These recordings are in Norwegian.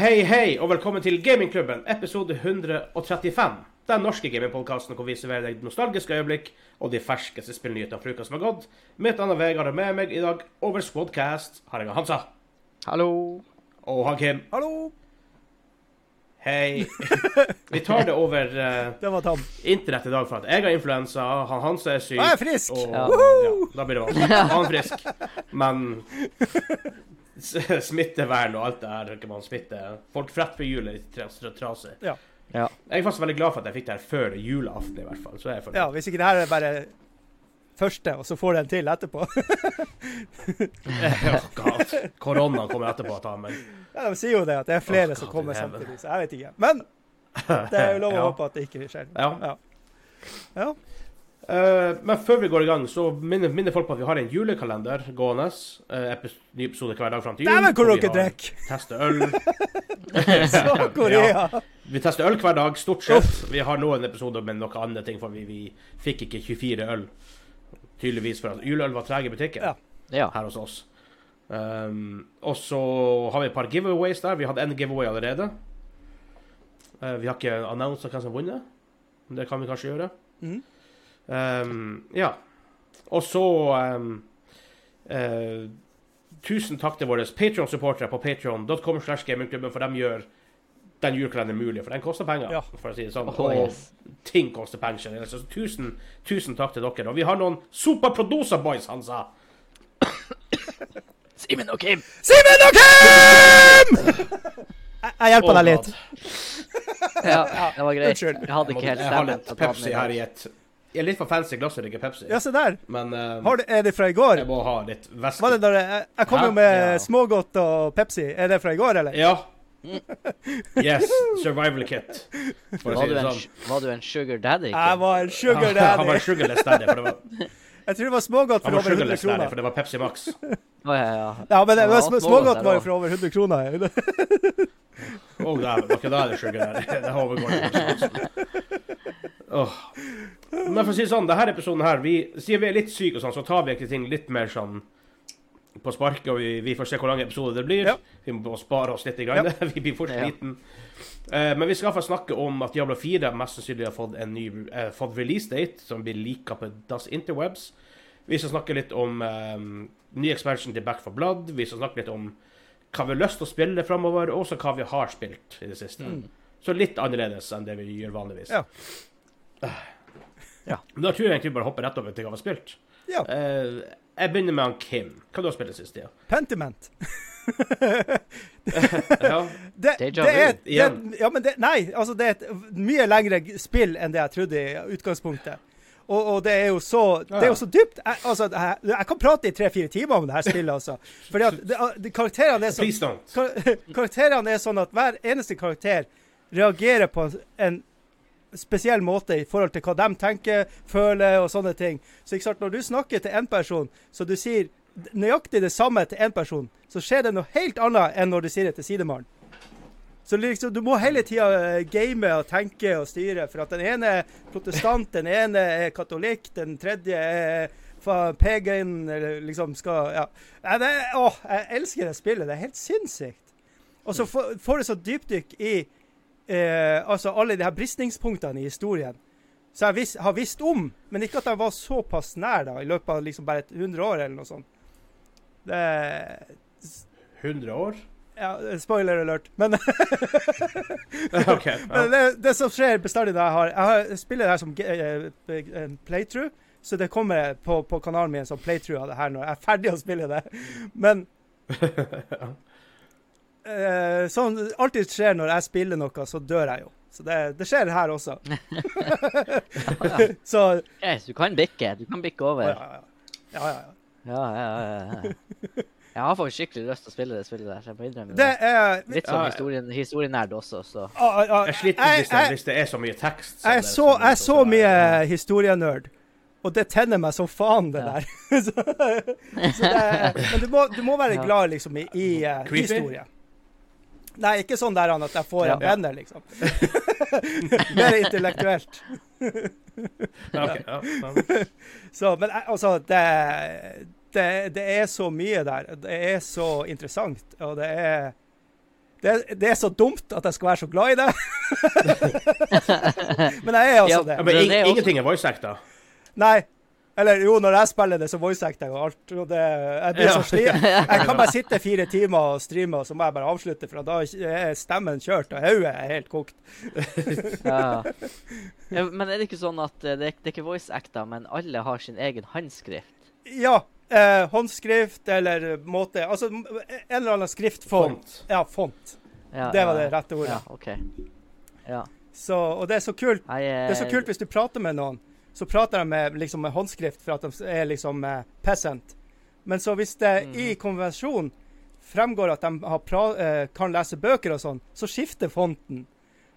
Hei, hei, og velkommen til Gamingklubben, episode 135. Den norske gamingpodkasten hvor vi serverer deg nostalgiske øyeblikk og de ferskeste spillnyhetene fra uka som har gått. Mitt navn er Vegard, og med meg i dag over Squadcast har jeg Hansa. Hallo. Og han Kim. Hallo! Hei. Vi tar det over uh, Det var internett i dag for at jeg har influensa, han Hansa er syk. Jeg er frisk! Og, Ja. ja, da blir det vanskelig. Han er frisk. Men smittevern og alt det her Ikke man smitte Folk fretter på hjulet er litt tras- trasig. Ja. Ja. Jeg er faktisk veldig glad for at jeg fikk det her før julaften, i hvert fall. Så er jeg ja, hvis ikke det her er bare første, og så får du en til etterpå. Oh, God. Koronaen kommer etterpå ta meg. Ja, De sier jo det, at det er flere Åh, som kommer samtidig, så jeg vet ikke. Men det er jo lov å Ja. håpe at det ikke skjer. Ja. Ja. Ja. Eh, men før vi går i gang, så minner, minner folk på at vi har en julekalender gående. Uh, epis ny episode hver dag fram til jul. Dæven, hvor dere drikker! Tester øl. Så Korea! Vi tester øl hver dag, stort sett. Vi har noen episoder med noen andre ting, for vi, vi fikk ikke 24 øl. Tydeligvis for at juleøl var trege i butikken Ja. Ja. her hos oss. Um, og så har vi et par giveaways der. Vi hadde en giveaway allerede. Uh, vi har ikke annonsa hvem som har vunnet. Det kan vi kanskje gjøre. Mhm. Um, ja. Og så um, uh, Tusen takk til våre Patreon-supportere på patreon.com. slash gamingklubben, For de gjør den julekalenderen mulig. For den koster penger. Ja. For å si det sånn. Oh, Og yes. ting koster penger. Så tusen, tusen takk til dere. Og vi har noen Super Producer Boys, han sa. Simen og Kim. Simen og Kim! Jeg, jeg hjelper deg litt. Ja, det var greit. Unnskyld. Jeg hadde ikke helt Jeg har litt Pepsi her i et Jeg er litt for fancy glass å drikke Pepsi. Ja, se der. Men eh, Har du, er det fra i går? jeg må ha litt væske. Var det da jeg, jeg kom Hæ? jo med Ja. smågodt og Pepsi. Er det fra i går, eller? Ja. Yes. Survival kit. For å Var si du, det en, sånn. var du en sugar daddy? Jeg var en sugar daddy. Han var en sugarless daddy, for det var, Jeg tror det var smågodt for var over 100 sugarless daddy, for det var Pepsi Max. Oh, ja, ja. Ja, men det, det var smågodt var jo for over 100 kroner. Å, der, var ikke det det der? Det overgår det. oh. Men for å si det sånn, denne episoden her, vi, siden vi er litt syke og sånn, så tar vi egentlig ting litt mer sånn på sparket, og vi, vi får se hvor lang episode det blir. Ja. Vi må spare oss litt. i gang. vi blir fort Ja. sliten. Eh, men vi skal få snakke om at Diablo 4 mest sannsynlig har fått en ny uh, fått release date, som blir lika på Das Interwebs. Vi skal snakke litt om um, ny expansion til Back for Blood. Vi skal snakke litt om hva vi har lyst til å spille framover, og også hva vi har spilt i det siste. Mm. Så litt annerledes enn det vi gjør vanligvis. Ja. Ja. Men da tror jeg egentlig vi bare hopper rett over til hva vi har spilt. Ja. Uh, jeg begynner med han Kim. Hva du har spilt det siste tida? Pentiment. Ja. Det, Deja det er, det, ja, men det, nei, altså det er et mye lengre spill enn det jeg trodde i utgangspunktet. Og, og det er jo så, det er jo så dypt. Jeg, altså, jeg, jeg kan prate i tre-fire timer om det her spillet, altså. Fordi at det, det, karakterene er så kar karakterene er sånn at hver eneste karakter reagerer på en spesiell måte i forhold til hva de tenker, føler og sånne ting. Så ikke sant, når du snakker til en person, så du sier nøyaktig det samme til en person, så skjer det noe helt annet enn når du sier det til sidemannen. Så liksom, du må hele tida eh, game og tenke og styre, for at den ene er protestant, den ene er katolikk, den tredje er pagan, eller liksom skal Ja. Nei, det, å, jeg elsker det spillet. Det er helt sinnssykt. Og så får du så dypdykk i eh, altså alle de her bristningspunktene i historien. Så jeg vis, har visst om, men ikke at jeg var såpass nær da, i løpet av liksom bare et 100 år eller noe sånt. Det er 100 år? Ja, Spoiler alert. Men okay, Ja. Men det, det som skjer bestandig når jeg har Jeg har, spiller det her som eh, en playthrough, så det kommer på, på kanalen min som playthrough av det her når jeg er ferdig å spille det. Men eh, Sånn alltid skjer når jeg spiller noe, så dør jeg jo. Så det, det skjer her også. så Yes, du kan bikke. Du kan bikke ja, over. ja, ja. ja, ja. Ja, ja, ja, ja. Jeg har faktisk skikkelig lyst til å spille det spillet der. jeg må innrømme Det det. er Litt sånn historien, historienerd også, så ah, ah, Jeg sliter hvis det, jeg- hvis det er så mye tekst. Jeg er så, jeg er så mye historienerd, og det tenner meg som faen, det Ja. der. så, så det, men du må, du må være glad liksom i, i eh, historie. Nei, ikke sånn der at jeg får Ja. en venner, liksom. Mer intellektuelt. Ja, ok, ja, ja. Så, men eh, altså, det, det, det er så mye der. Det er så interessant, og det er Det, det er så dumt at jeg skal være så glad i det. Men jeg er altså Ja. det. Ja, men Men det er ingenting er voice acta. Nei. Eller jo, når jeg spiller det, så voice acter jeg og alt. Og det, jeg blir Ja. så sliten. Jeg kan bare sitte fire timer og streame, og så må jeg bare avslutte, for da er stemmen kjørt, og hodet er helt kokt. Ja. ja. Men er det ikke sånn at eh, det, det er ikke voice-acter, men alle har sin egen håndskrift? Ja. Eh, håndskrift eller måte Altså en eller annen skriftform. Font. Ja, font. Ja, Det var ja, det rette ordet. Ja, OK. Ja. Så, og det er så kult. Jeg, eh, Det er så kult hvis du prater med noen, så prater de med, liksom, med håndskrift for at de er liksom eh, peasant. Men så hvis det mm. i konvensjonen fremgår at de har pra eh, kan lese bøker og sånn, så skifter fonten.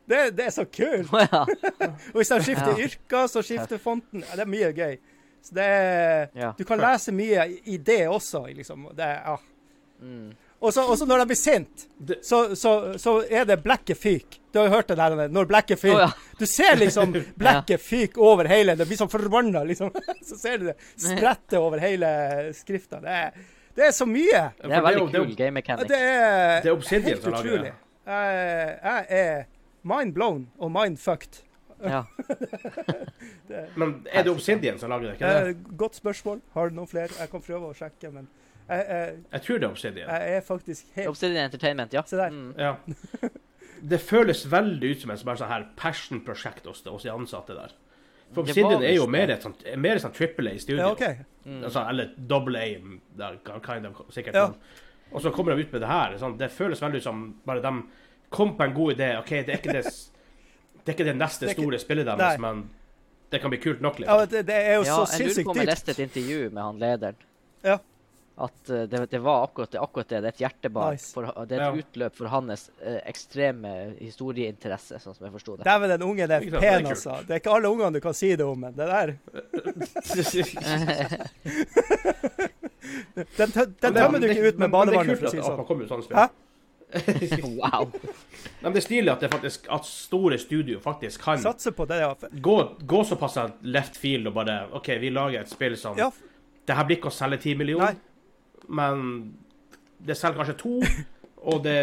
Det, det er så kult! ja. Og hvis de skifter Ja. yrker, så skifter fonten. Ja, det er mye gøy. Så det er ja. Du kan lese mye i- det også, liksom. Det er, ja. Mm. Og så når de blir sint, så, så, så er det blekket fyk. Du har jo hørt det der når blekket fyk. Oh, ja. Du ser liksom blekket fyk over hele Det blir sånn forbanna, liksom. Så ser du det sprette over hele skrifta. Det det er så mye. Det er veldig kul game mechanics. Det er, Det er helt utrolig. Jeg, jeg er mind blown og mind fucked. Ja. Men er det Obsidian som lager det? ikke det? Eh, godt spørsmål. Har du noen flere? Jeg kan prøve å sjekke, men jeg, jeg, Jeg tror det er Obsidian. jeg er faktisk helt Obsidian Entertainment, ja. Se der. Mm. Ja. Det føles veldig ut som et sånn her passion-prosjekt hos, hos de ansatte der. For Det Obsidian er jo mer et sånt, mer et sånt triple A-studio. Ja, okay. Mm. Altså, eller double A, der, kind of, sikkert. Ja. Og så kommer de ut med det her. Sånn, det føles veldig ut som bare de kom på en god idé. OK, det er ikke det, det, er ikke det neste Det ikke- store spillet Nei. deres, men det kan bli kult nok, Ja, liksom. det, det er jo Ja, så jeg lurer sinnssykt på om jeg leste et intervju med han lederen. Ja. At eh, det, det var akkurat det, akkurat det. Det er et hjertebarn. Nice. For, det er et Ja. utløp for hans eh, ekstreme historieinteresse, sånn som jeg forsto det. Dæven, den ungen er pen, altså. Det er ikke alle ungene du kan si det om, men det der Den, den tømmer du ikke ut med badevannet, for å si det sånn. sånn. Hæ? wow. Nei, men det er stilig at, det faktisk, at store studio faktisk kan det, ja. gå, gå såpass left field og bare OK, vi lager et spill som Ja, Det her blir ikke å selge 10 millioner, Nei. men det selger kanskje to, og det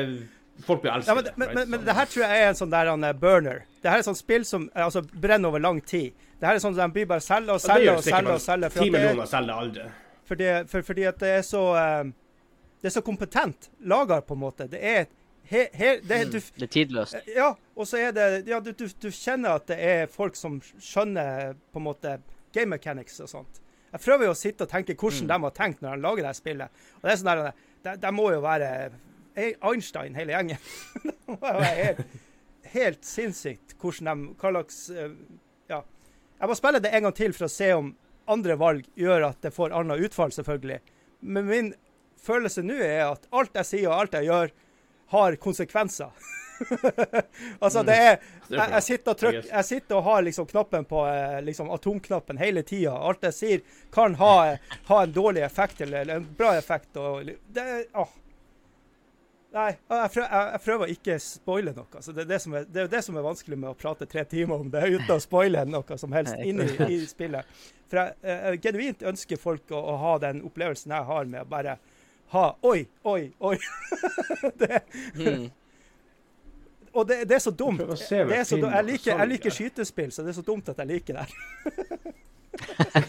folk blir ja elsket. men, men, right? men, men det her tror jeg er en sånn der han, eh, burner. Det her er et sånt spill som eh, altså, brenner over lang tid. Det her er sånn som de blir bare selger og Ja, selger og selger. 10 millioner selger aldri. fordi, for, fordi at det er så eh, Det er så kompetent lager, på en måte. Det er he, he, det, Mm. du, Det er tidløst. Ja, og så er det Ja, du, du, du kjenner at det er folk som skjønner på en måte game mechanics og sånt. Jeg prøver jo å sitte og tenke hvordan Mm. de har tenkt når de lager det spillet. Og det er sånn der De, de må jo være Einstein, hele gjengen. det må jo være helt, helt sinnssykt hvordan de Hva slags eh, Ja. Jeg må spille det en gang til for å se om andre valg gjør at det får annet utfall, selvfølgelig. Men min følelse nå er at alt jeg sier og alt jeg gjør, har konsekvenser. altså, det er er jeg, jeg, sitter og trykker, jeg sitter og har liksom knappen på eh, liksom atomknappen hele tida. Alt jeg sier, kan ha, ha en dårlig effekt eller, en bra effekt. Og, det, er- åh. Nei, jeg prøver, jeg, prøver ikke å ikke spoile noe. Altså, det, er det, som er, det er det som er vanskelig med å prate tre timer om det, uten å spoile noe som helst inni i, i spillet. For jeg, jeg genuint ønsker folk å, å ha den opplevelsen jeg har med å bare ha Oi, oi, oi. det, Mm. og det, det er så dumt. Prøv se Det er jeg så, dumt. jeg, liker, jeg liker skytespill, så det er så dumt at jeg liker det.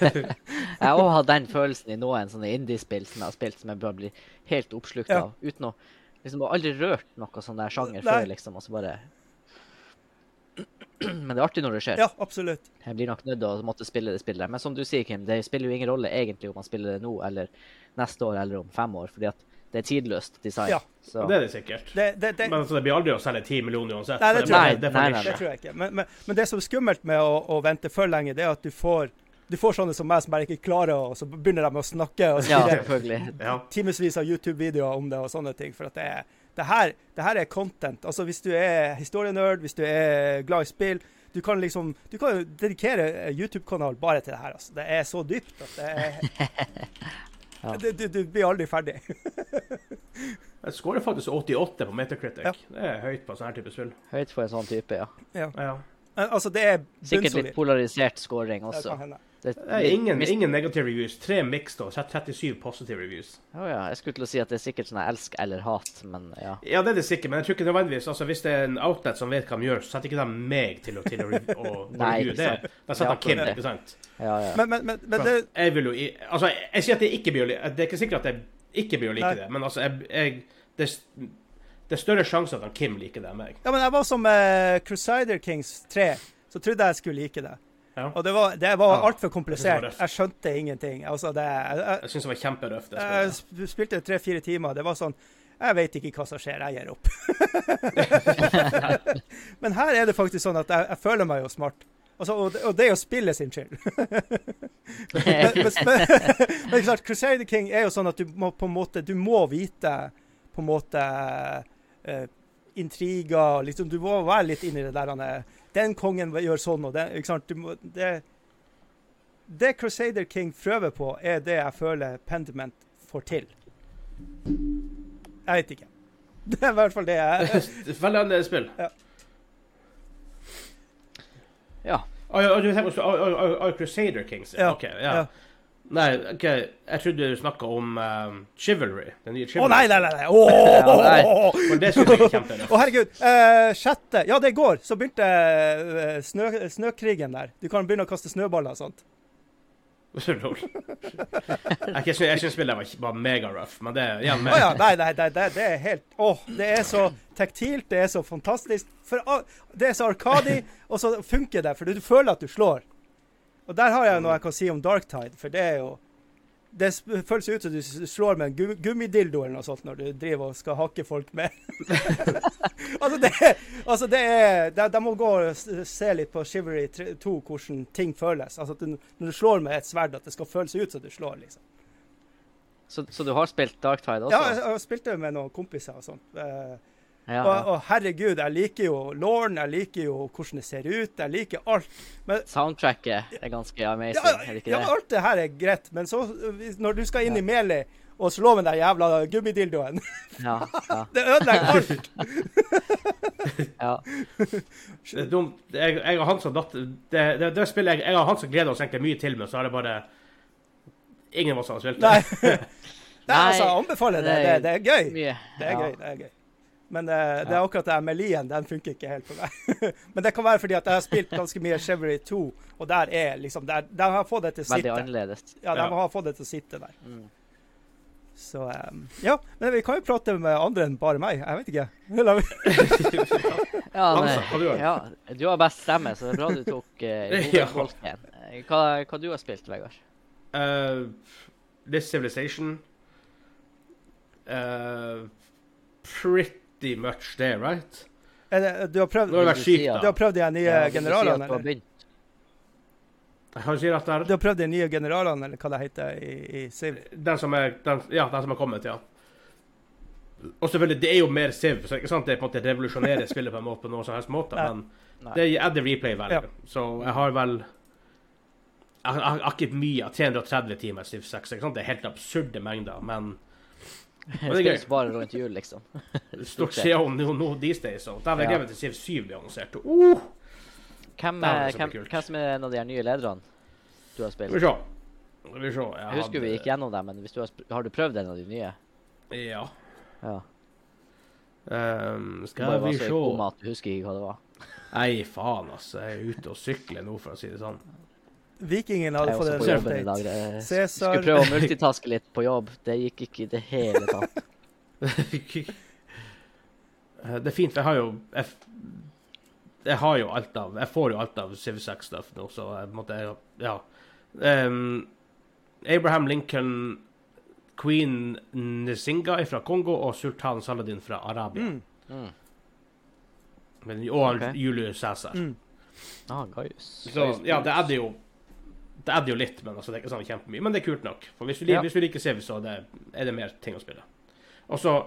Jeg har også hatt den følelsen i noen sånne indiespill som jeg har spilt, som jeg bare blir helt oppslukt Ja. av. Uten å liksom, aldri rørt noe sånn der sjanger Nei. før, liksom. Og så bare Men det er artig når det skjer. Ja, absolutt. Jeg blir nok nødt til å måtte spille det spillet. Men som du sier, Kim, det spiller jo ingen rolle egentlig om man spiller det nå eller neste år eller om fem år, fordi at det er tidløst design. Ja. Så Det er det sikkert. Det, det, det, Men altså, det blir aldri å selge 10 millioner uansett. Nei, det tror jeg- Nei, nei, det tror jeg ikke. Men, men, men det som er skummelt med å, å vente for lenge, det er at du får, du får sånne som meg som bare ikke klarer, og så begynner de å snakke. og skrive ja, timevis av YouTube-videoer om det og sånne ting. For at det, er, det, her, det her er content. Altså Hvis du er historienerd, hvis du er glad i spill Du kan liksom Du kan dedikere YouTube-kanal bare til det her. Altså. Det er så dypt at det er Ja. det, du, du blir aldri ferdig. Jeg skårer faktisk 88 på Metacritic. Ja. Det er høyt på sånn her type spill. Høyt for en sånn type, ja. Ja. Ja. Altså, det er Sikkert litt polarisert scoring Det også. kan hende. Det, Nei, ingen, mist... ingen negative reviews. Tre mixed og 37 positive reviews. Å ja, jeg skulle til å si at det er sikkert sånn elsk eller hat, men ja. Ja, det er det sikkert, men jeg tror ikke nødvendigvis altså Hvis det er en outlet som vet hva de gjør, så setter ikke de meg til å, til å, rev- å, Nei, review det. Da setter Ja, de Kim, det. ikke sant? Ja, ja. Men, men, men, men det, Jeg vil jo Altså, jeg sier at det ikke blir å like Det er ikke sikkert at jeg ikke blir å like Nei. det, men altså, jeg, jeg det, det er større sjanse at han Kim liker det enn meg. ja, men jeg var som uh, Crusader Kings 3, så trodde jeg skulle like det. Ja. Og det var, det var Ja, altfor komplisert. Jeg skjønte ingenting. Altså, det, jeg, jeg, Jeg syns det var kjemperøft. jeg spillet. spilte tre-fire timer. Det var sånn Jeg vet ikke hva som skjer. Jeg gir opp. Men her er det faktisk sånn at jeg, jeg føler meg jo smart. Altså, og, det- og det jo spillet sin skyld. men, men, men, men klart, Crusader King er jo sånn at du må på en måte Du må vite på en måte uh, intriger. Liksom, du må være litt inni det der han er, Den kongen gjør sånn, og den, ikke sant? Du må, det, det Crusader King prøver på, er det jeg føler Pendiment får til. Jeg vet ikke. Det er i hvert fall det jeg Veldig annerledes spill. ja. Ja, du tenker på Å, å, å, Crusader Kings? Ja, OK. Ja. ja. Nei, ok, jeg trodde du snakka om um, Chivalry. Den nye Å oh, nei, nei, nei! nei. Åh! Ja, For det skulle jeg er kjemperøft. Å, herregud. Uh, sjette Ja, det går. Så begynte uh, snø, snøkrigen der. Du kan begynne å kaste snøballer og sånt. Lol. Jeg syns, jeg syns spillet var, var mega-rough, men det er men... Oh, ja. Nei, nei, nei, det, det er helt Åh, det er så tektilt, det er så fantastisk. For, ah, det er så arkadi, og så funker det, for du, du føler at du slår. Og der har jeg noe jeg kan si om Darktide, for det er jo Det føles ut som du slår med en gummidildo eller noe sånt når du driver og skal hakke folk med. altså, det, altså, det er De, må gå og se litt på Shivery 2 hvordan ting føles. Altså, du, når du slår med et sverd, at det skal føles ut som du slår, liksom. Så, så du har spilt Darktide også? Ja, jeg, jeg spilte med noen kompiser og sånt. Eh, Ja, Og, ja. og herregud, jeg liker jo Lauren, jeg liker jo hvordan det ser ut, jeg liker alt. Men Soundtracket er ganske amazing, ja, er det ikke ja, alt det her er greit, men så når du skal inn i Meli og slå med den jævla gummidildoen Ja, ja, Det ødelegger alt! ja. Det er dumt. Jeg, jeg har han som datt det, det, det spillet jeg, jeg har han som gleder oss egentlig mye til, men så er det bare Ingen av oss har spilt det. Nei. Nei, altså, jeg anbefaler det. Det, det er gøy. Det er ja. gøy. det er gøy. Men eh, det er akkurat det her med Lien, den funker ikke helt for meg. Men det kan være fordi at jeg har spilt ganske mye Chevrolet 2, og der er liksom Der, der har fått det til å sitte. Veldig annerledes. Ja, de Ja. har fått det til å sitte der. Mm. Så um, Ja, men vi kan jo prate med andre enn bare meg. Jeg vet ikke. Ja, men, du ja, du har best stemme, så det er bra du tok uh, Ja. Eh, Hva, hva du har spilt, Vegard? Uh, This Civilization uh, Pretty much there, right? Det, du har prøvd det vært du si Du har prøvd de nye Ja, generalene, si eller? Han sier at det er? Du har prøvd de nye generalene, eller hva det heter i, i Siv? Den som er, den, ja, den som har kommet, ja. Og selvfølgelig, det er jo mer Siv, så ikke sant? det er på en måte revolusjonerer spillet på en måte på noen som helst måte, Nei. men Nei. det er the replay value. Ja. Så jeg har vel jeg har, ikke mye, 330 timer Siv 6, ikke sant? det er helt absurde mengder, men Det det er gøy. spilles bare rundt jul, liksom. stort sett om nå no, these days, Og Ja. meg til Civ 7 blir annonsert. Uh! Hvem, er hvem, hvem som er en av de nye lederne du har Skal spilt? vi se. Skal vi se. Jeg, Jeg husker vi gikk gjennom dem, men du har, har du prøvd en av de nye? Ja. Ja. Um, skal vi se. du husker ikke hva det var. Nei, faen, altså. Jeg er ute og sykler nå, for å si det sånn. Vikingen hadde fått en update. Cæsar Skulle prøve å multitaske litt på jobb. Det gikk ikke i det hele tatt. Det er fint, for jeg har jo jeg, jeg har jo alt av Jeg får jo alt av Civ 6-stuff nå, så jeg måtte Ja. Um, Abraham Lincoln, Queen Nzinga fra Kongo og sultan Saladin fra Arabia. Mm, Mm. Men, og okay. Julius Cæsar. mm. Ah. Så ja, det er det jo Det adder jo litt, men altså, det er ikke sånn kjempemye. Men det er kult nok. For hvis du, Ja. hvis du liker Civ, så det, er det mer ting å spille. Og så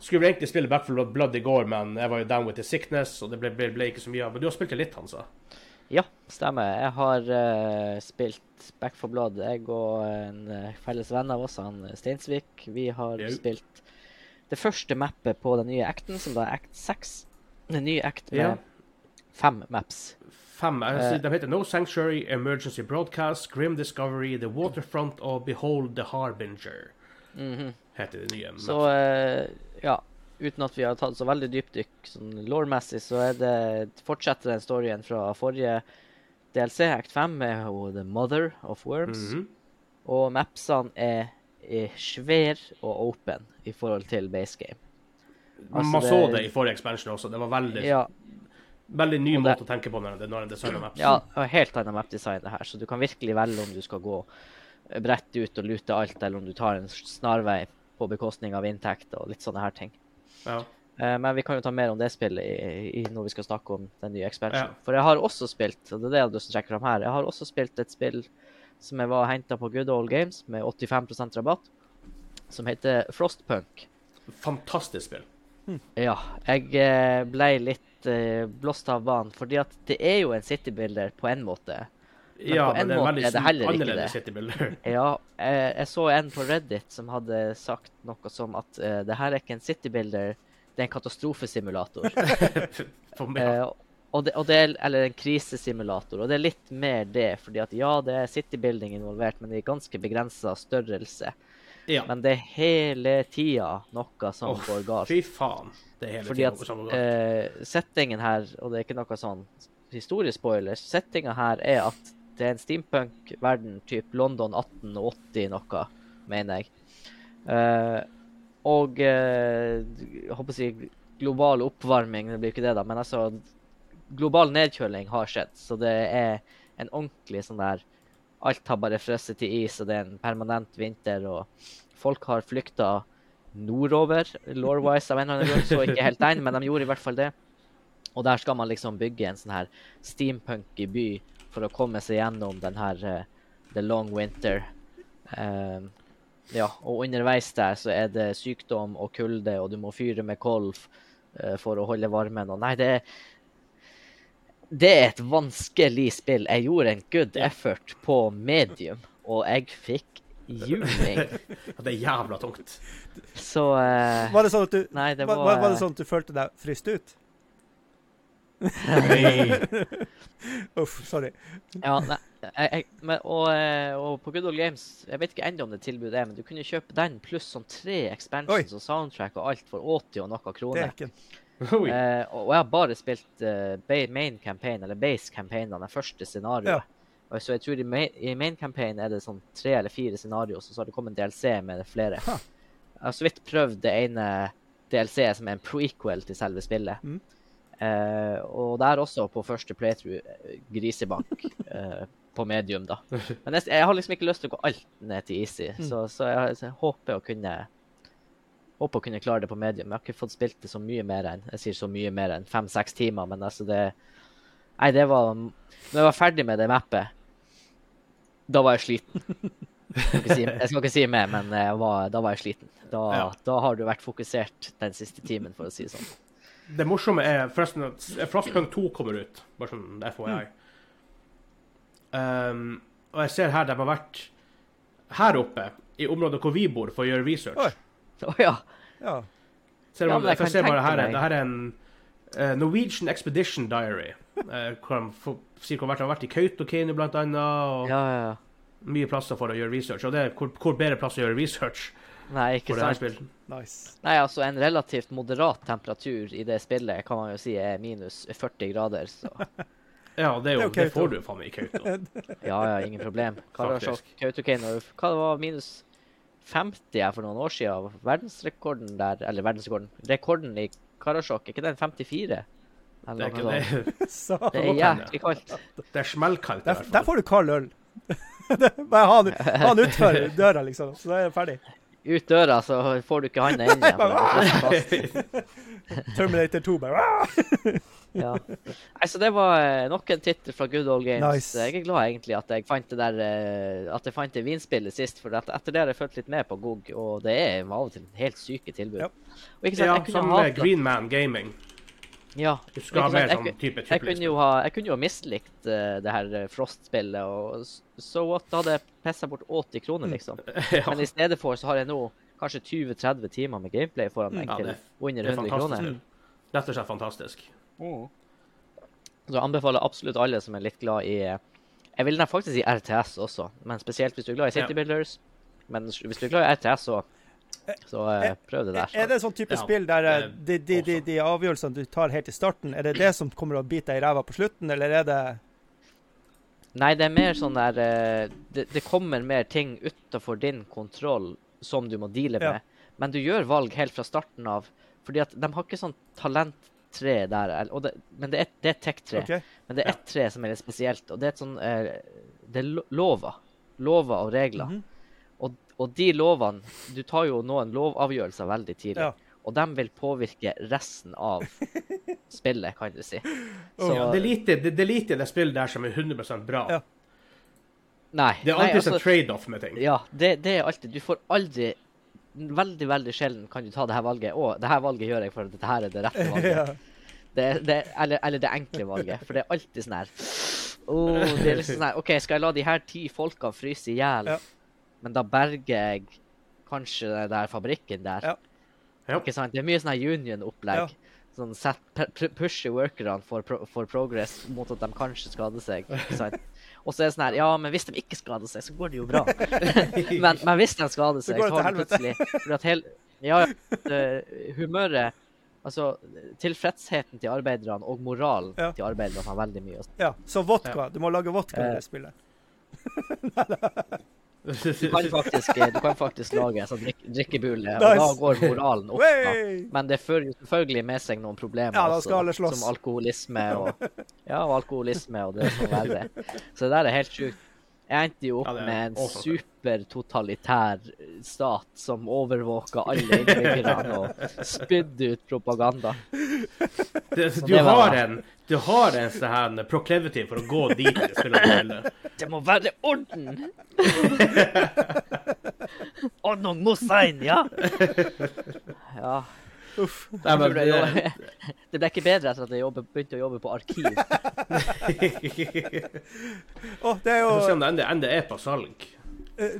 skulle vi egentlig spille Back for Blood i går, men jeg var jo down with the sickness, og det ble, ble, ble ikke så mye av Men du har spilt det litt, Hansa? Ja, stemmer. Jeg har uh, spilt Back for Blood. Jeg og en uh, felles venn av oss, han Steinsvik, vi har jo. spilt det første mappet på den nye acten, som da er act 6. Den nye act med Ja. fem maps. Fem. jeg Eh. De heter No Sanctuary, Emergency Broadcast, Grim Discovery, The Waterfront og Behold the Harbinger. Heter det nye. Så eh, ja, uten at vi har tatt så veldig dypdykk sånn law-messig, så det fortsetter den storyen fra forrige DLC, Act 5, med The Mother of Worms. Mhm. Og mapsene er, er svære og open i forhold til base game. Altså, Man så det- det i forrige expansion også. Det var veldig, Ja, veldig ny måte å tenke på når en design designer maps. ja helt annet mapdesign det her, så du kan virkelig velge om du skal gå bredt ut og lute alt, eller om du tar en snarvei på bekostning av inntekt og litt sånne her ting. Ja. Eh, Men vi kan jo ta mer om det spillet når vi skal snakke om den nye ekspansjonen. Ja. For jeg har også spilt, og det er det jeg har lyst til å trekke fram her, jeg har også spilt et spill som jeg var henta på Good Old Games med 85% rabatt, som heter Frostpunk. Fantastisk spill. Ja, jeg eh, ble litt eh, blåst av banen, fordi at det er jo en citybuilder på en måte. Men ja, på en men det er måte er det heller ikke det. citybuilder. Ja, jeg, jeg så en på Reddit som hadde sagt noe som at eh, det her er ikke en citybuilder, det er en katastrofesimulator. Eh, og det, og det er, eller en krisesimulator. Og det er litt mer det, fordi at ja, det er citybuilding involvert, men i ganske begrensa størrelse. Ja. Men det er hele tida noe som oh, går galt. Fy faen. Det er hele Fordi tiden noe som går galt. eh, settingen her, og det er ikke noe sånn historiespoiler, settinga her er at det er en steampunk-verden, typ London 1880 noe, mener jeg. Eh, og eh, jeg håper å si global oppvarming, det blir ikke det, da, men altså Global nedkjøling har skjedd, så det er en ordentlig sånn der Alt har bare frosset til is, og det er en permanent vinter, og folk har flykta nordover, law-wise, av en eller annen grunn. Så ikke helt den, men de gjorde i hvert fall det. Og der skal man liksom bygge en sånn her steampunky by for å komme seg gjennom den her uh, the long winter. Eh, ja, og underveis der så er det sykdom og kulde, og du må fyre med kolv uh, for å holde varmen. Og nei, det er det er et vanskelig spill. Jeg gjorde en good effort på medium, og jeg fikk juling. Det er jævla tungt. Så uh, Var det sånn at du, Nei, det var, var var, det sånn at du følte deg fryst ut? Uff, sorry. Ja, nei, jeg, men, og, eh, og på Good Old Games Jeg vet ikke ennå om det tilbudet er, men du kunne kjøpe den pluss sånn tre expansions og soundtrack og alt for 80 og noe Det er kroner. ikke Oi. Eh, og jeg har bare spilt eh, main campaign, eller base campaign, den første scenarioet. Ja. Så jeg tror i main, i main campaign er det sånn tre eller fire scenarioer, så har det kommet en DLC med flere. Ha. Jeg har så vidt prøvd det ene DLC som er en prequel til selve spillet. Mm. Eh, og der også på første playthrough eh, grisebank eh, på medium, da. Men jeg, jeg har liksom ikke lyst til å gå alt ned til easy, Mm. så, så jeg, så jeg håper å kunne Håper å kunne klare det på medium. Jeg har ikke fått spilt det så mye mer enn jeg sier så mye mer enn fem-seks timer, men altså det Nei, det var Når jeg var ferdig med det mappet, da var jeg sliten. Jeg skal si, jeg skal ikke si mer, men jeg var, da var jeg sliten. Da, Ja. da har du vært fokusert den siste timen, for å si det sånn. Det morsomme er forresten at Frostpunk 2 kommer ut, bare sånn FYI. Um, og jeg ser her de har vært her oppe, i området hvor vi bor, for å gjøre research. Oi. Å ja. Ja. Ser man, ja, jeg kan ser bare her, det her er en uh, Norwegian Expedition Diary. Uh, hvor de for, sier hvor de har vært i Kautokeino, blant annet, og Ja, ja, ja. mye plasser for å gjøre research. Og det er hvor, hvor bedre plass å gjøre research Nei, ikke sant. Nice. Nei, altså en relativt moderat temperatur i det spillet kan man jo si er minus 40 grader, så Ja, det, er jo, Det er jo det får du faen meg i Kautokeino. ja, ja, ingen problem. Karasjok, Kautokeino Hva var minus 50 her for noen år siden? Verdensrekorden der Eller verdensrekorden. Rekorden i Karasjok, er ikke den 54? Det er, ikke, noe det. Så, Det er jævlig kaldt. det er smellkaldt, der, der får du kald øl. Det Bare ha den utfor døra, liksom. Så da er jeg ferdig. Ut døra, så får du ikke handa inn igjen. fast. Terminator 2 bare ah! Ja. Nei, så det var eh, nok en tittel fra Good Old Games. Nice. Jeg er glad egentlig at jeg fant det der eh, At jeg fant det vinspillet sist, for at etter det har jeg fulgt litt med på GOG, og det er av og til helt syke tilbud. Ja. Og ikke sant, Ja, jeg kunne som Green Man Gaming. Ja. Du skal ha mer sånn type Jeg kunne jo ha, jeg kunne jo ha mislikt uh, det her eh, Frost-spillet, og so what? Da hadde jeg pissa bort 80 kroner, liksom. ja, Men i stedet for så har jeg nå kanskje 20-30 timer med gameplay foran meg Ja, til det- under det er 100 fantastisk. kroner. Rett og slett fantastisk. Så jeg anbefaler absolutt alle som er litt glad i eh, Jeg vil faktisk si RTS også, men spesielt hvis du er glad i City Ja. Builders. Men hvis du er glad i RTS, så, så eh, prøv det der. Er det sånn type Ja, spill der eh, de, de, de, de avgjørelsene du tar helt i starten, er det det som kommer å bite deg i ræva på slutten, eller er det Nei, det er mer sånn der eh, det, det kommer mer ting utafor din kontroll som du må deale Ja. med. Men du gjør valg helt fra starten av. Fordi at de har ikke sånn talenttre der. Og det, men det er, det er et tech-tre. Okay. Men det er ett tre som er litt spesielt, og det er et sånn Det er lover. Lover og regler. Mm og, og de lovene Du tar jo noen lovavgjørelser veldig tidlig. Ja. Og de vil påvirke resten av spillet, kan du si. Oh. Ja, det, er lite, det, det er lite det spillet der som er 100 bra. Ja. Nei. Det er alltid altså- en trade-off med ting. Ja, det, det er alltid Du får aldri Veldig, veldig sjelden kan du ta det her valget. Å, det her valget gjør jeg for at dette her er det rette valget. ja. Det, det, eller, eller det enkle valget. For det er alltid sånn her Åh, det er liksom sånn her OK, skal jeg la de her ti folka fryse i hjel, Ja. Men da berger jeg kanskje den der fabrikken der? Ja. Ja. Ikke sant? Det er mye sånn union-opplegg. Ja. Sånn set, pu- pu- pushe workerne for, pro, for progress mot at de kanskje skader seg. Ikke sant? Og så er det sånn her Ja, men hvis de ikke skader seg, så går det jo bra. men, men hvis de skader seg, så, så det har de plutselig fordi at hel, Ja, ja, humøret Altså, tilfredsheten til arbeiderne og moralen Ja. til arbeiderne har veldig mye å si. ja. Så vodka. Du må lage vodka i du det spillet. Du kan faktisk, du kan faktisk lage en sånn drik drikkebule, og da går moralen opp. Da. Men det fører selvfølgelig med seg noen problemer Ja, også, som alkoholisme og Ja, og alkoholisme og det som verre. Så det der er helt sjukt. Jeg endte jo opp Ja, med en supertotalitær stat som overvåka alle innbyggerne og spydde ut propaganda. Det, du, det har en, du har en sånn proclivity for å gå dit du spiller. Det må være orden! Ordnung muss sein, ja? Ja. Uff. Nei, men det, det, det ble ikke bedre etter at jeg jobbet, begynte å jobbe på arkiv. Å, det er Vi får se om det enda, enda er på salg. eh,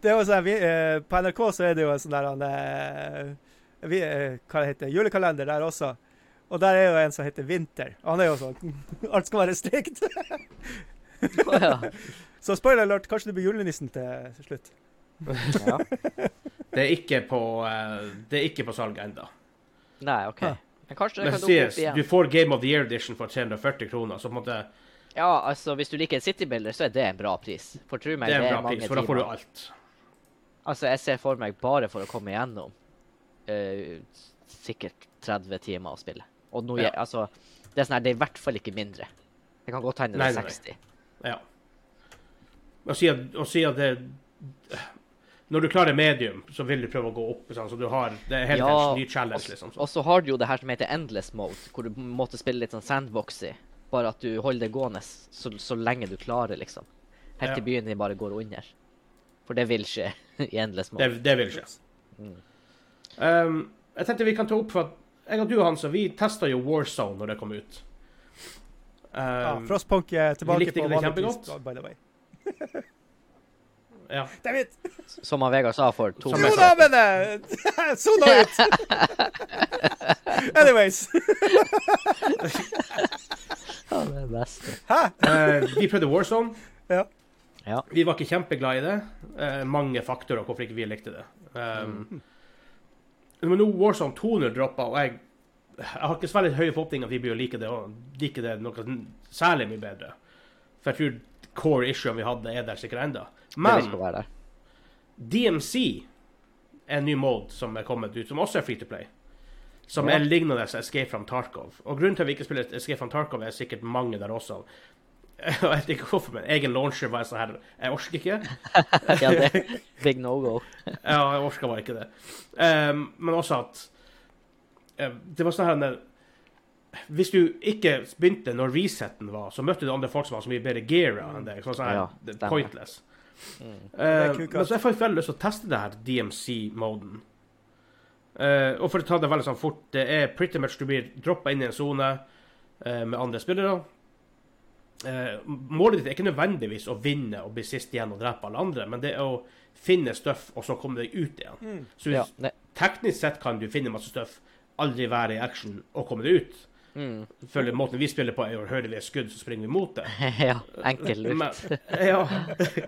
det er jo sånn, vi, eh, På NRK så er det jo en sånn der han, eh, vi, Hva det heter Julekalender der også. Og der er jo en som heter Vinter. Og han er jo sånn Alt skal være strikt. Ja. Så spoiler alert, kanskje du blir julenissen til slutt. ja. Det er ikke på, det er ikke på salg ennå. Nei, OK. Ja. Men kanskje det Men kan dukke opp igjen. du får Game of the Year Edition for 340 kroner, så på en måte, Ja, altså, hvis du liker en City-bilder, så er det en bra pris. For tro meg, det er det er bra mange pris, for da får du alt. Altså, jeg ser for meg bare for å komme igjennom uh, sikkert 30 timer å spille. Og nå, Ja. altså, det er sånn her, det er i hvert fall ikke mindre. Det kan godt hende det er 60. nei. 60. Ja. Å si at, og si at det Når du klarer medium, så vil du prøve å gå opp. Sånn, så du har, Det er helt Ja, en ny challenge, liksom. Så. Og så har du jo det her som heter endless mode, hvor du måtte spille litt sånn sandboxy. Bare at du holder det gående så, så lenge du klarer, liksom. Helt til Ja. byen din bare går under. For det vil skje i endless mode. Det, det vil skje. Mm. Um, jeg tenkte vi kan ta opp for at jeg og du, Hansa, vi testa jo Warzone når det kom ut. Ja, Um, Frostpunk er tilbake på vanlig pris, by the way. ja. David! Som han Vegard sa for to men eh, Sona ut! Anyways. Ja, det er det beste. Hæ? Uh, vi prøvde Warzone. Ja. Ja. Vi var ikke kjempeglad i det. Uh, mange faktorer hvorfor ikke vi likte det. Um, Men nå Warzone 200 droppa, og jeg, jeg har ikke så veldig høye forhåpninger at vi blir å like det, og like det noe særlig mye bedre. For jeg tror core issue vi hadde, er der sikkert enda. Men. DMC er en ny mode som er kommet ut, som også er free to play. Som Ja. er lignende Escape from Tarkov. Og grunnen til at vi ikke spiller Escape from Tarkov, er sikkert mange der også. Jeg vet ikke hvorfor, men egen launcher var sånn her Jeg orker ikke. Ja, det er big no go. Ja, jeg orka bare ikke det. Um, men også at uh, Det var sånn her Hvis du ikke begynte når resetten var, så møtte du andre folk som var så mye bedre geara enn deg. Sånn, sånn Ja, pointless. Mm. Eh, er men så jeg fikk veldig lyst til å teste det her DMC-moden. Uh, og for å ta det veldig sånn fort, det er pretty much du blir droppa inn i en sone uh, med andre spillere. Eh, målet ditt er ikke nødvendigvis å vinne og bli sist igjen og drepe alle andre, men det er å finne stuff og så komme deg ut igjen. Mm. Så Ja, teknisk sett kan du finne masse stuff, aldri være i action og komme deg ut. Mm. Følger måten vi spiller på, er å høre vi et skudd, så springer vi mot det. ja, enkel lurt. Men, ja.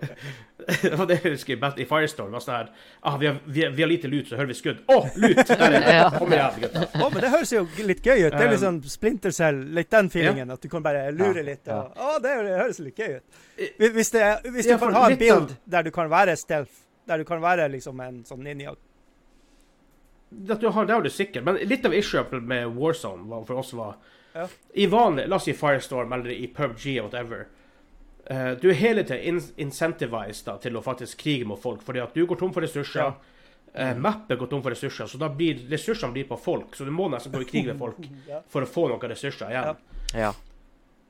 det var det jeg husker i i Firestorm. var sånn her, ah, vi, har, vi, har, vi har lite lut, så hører vi skudd. Å, lut! Er. Ja. Kom igjen, gutta. Oh, men det høres jo litt gøy ut. Det er litt Um, sånn Splinter Cell, litt den feelingen. At du kan bare lure litt. ja. Og, å, det, det høres litt gøy ut. Hvis, det, hvis du Ja, kan ha en build der du kan være stealth, der du kan være liksom en sånn ninja Du har, det har du sikkert. Men litt av issue med Warzone var, for oss var Ja. I vanlig, la oss si Firestorm eller i PubG og whatever. Uh, du er hele tiden in incentivized da, til å faktisk krige mot folk, fordi at du går tom for ressurser. Ja. Uh, mappet går tom for ressurser, så da blir ressursene blir på folk. Så du må nesten gå i krig med folk Ja. for å få noen ressurser igjen. Ja. Ja.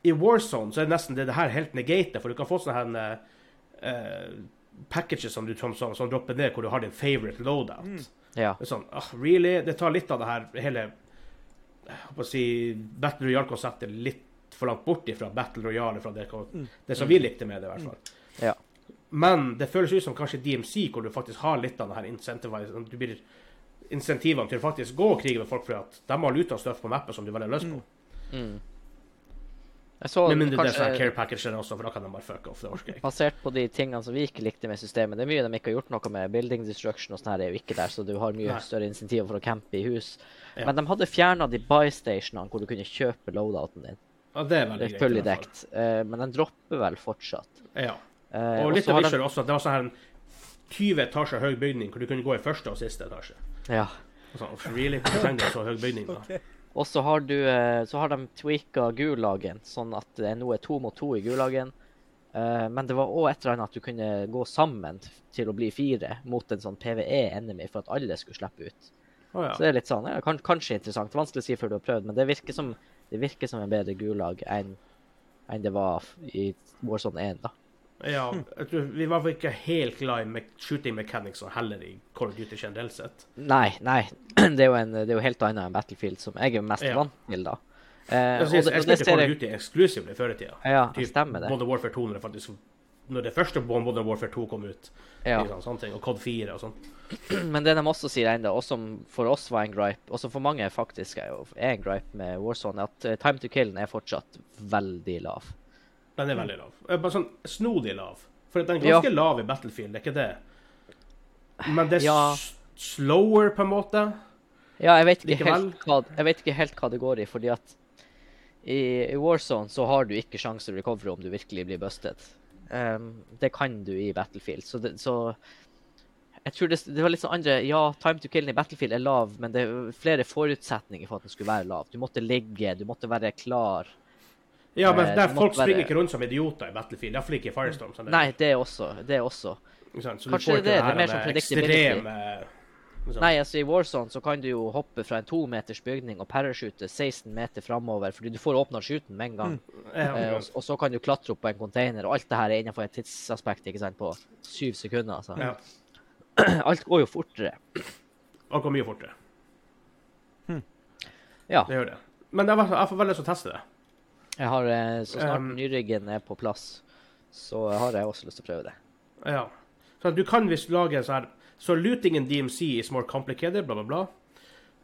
I Warzone så er det nesten det, det her helt negatet, for du kan få sånne her eh, packages som du som, som, som dropper ned, hvor du har din favorite loadout. Mm. ja. Det er sånn, oh, really? Det tar litt av det her hele jeg å si, Battle Royale-konseptet litt for langt bort ifra Battle Royale, fra det, Mm. det som vi likte med det, i hvert fall. Ja. Men det føles ut som kanskje DMC, hvor du faktisk har litt av det her incentivize, du blir insentivene til å faktisk gå og krige med folk, fordi at de har luta støff på mappet som du veldig løs på. Mm. Så Med mindre det er sånn care package også, for da kan de bare fuck off. Det orker jeg. Basert på de tingene som vi ikke likte med systemet. Det er mye de ikke har gjort noe med. Building destruction og sånn her er jo ikke der, så du har mye Nei. større insentiver for å campe i hus. Ja. Men de hadde fjerna de buy-stationene hvor du kunne kjøpe loadouten din. Ja, det er veldig Det er greit. dekt. uh, men den dropper vel fortsatt. Ja. Eh, Og litt så av de- også at det var sånn her en 20 etasjer høy bygning, hvor du kunne gå i første og siste etasje. Ja. Og Sånn, "Uff, really? Trenger du så høy bygning, da? Ok. Og så har du eh, Så har de tweaka gulagen, sånn at det nå er to mot to i gulagen. Eh, men det var òg et eller annet at du kunne gå sammen til å bli fire mot en sånn PVE-enemy for at alle skulle slippe ut. Å, Så det er litt sånn, ja, kan, kanskje interessant. Vanskelig å si før du har prøvd, men det virker som, det virker som en bedre gulag enn enn det var i Warzone 1. da. Ja, jeg tror vi var vel ikke helt glad i shooting mechanics og heller i Call of Duty generelt sett. Nei, nei. Det er jo, en, det er jo helt annet enn Battlefield, som jeg er mest Ja. vant til, da. Eh, Jeg, jeg spilte Call of Duty eksklusivt i før tida. Ja, Typ stemmer det. Modern Warfare 2 når det faktisk Når det første Modern Warfare 2 kom ut. Ja. Liksom, sånne ting, og COD 4 og sånn. Men det de også sier ennå, og som for oss var en gripe, og som for mange faktisk er, jo- er en gripe med Warzone, er at eh, time to kill er fortsatt veldig lav. Den er veldig lav. Eh, Bare sånn snodig lav. For den er Ja. ganske lav i Battlefield, det er ikke det. Men det er Ja. slower, på en måte. Ja, jeg vet, ikke helt hva, jeg vet ikke helt hva det går i, fordi at i, i Warzone så har du ikke sjanse til å recovere om du virkelig blir busted. Um, det kan du i Battlefield, så, det, så jeg tror det, det var litt sånn andre Ja, time to kill i Battlefield er lav, men det er flere forutsetninger for at den skulle være lav. Du måtte ligge, du måtte være klar. Ja, men Eh, der det folk springer ikke rundt som idioter i Battlefield. Iallfall ikke i Firestorm. sånn Nei, det er også. Det er også. Sånn? Så du kanskje får det det, er mer som predictability. liksom. Nei, altså i Warzone så kan du jo hoppe fra en to meters bygning og parachute 16 meter framover, fordi du får åpna skuten med en gang. Ja, Eh, og, og så kan du klatre opp på en container, og alt det her er innenfor et tidsaspekt ikke sant, på syv sekunder. Altså. ja. Alt går jo fortere. Alt går mye fortere. Ja. Det gjør det. Men jeg får veldig lyst til å teste det. Jeg har, eh, så snart Um, nyryggen er på plass, så har jeg også lyst til å prøve det. Ja. Så du kan visst lage en sånn Så looting in DMC is more complicated, bla, bla, bla.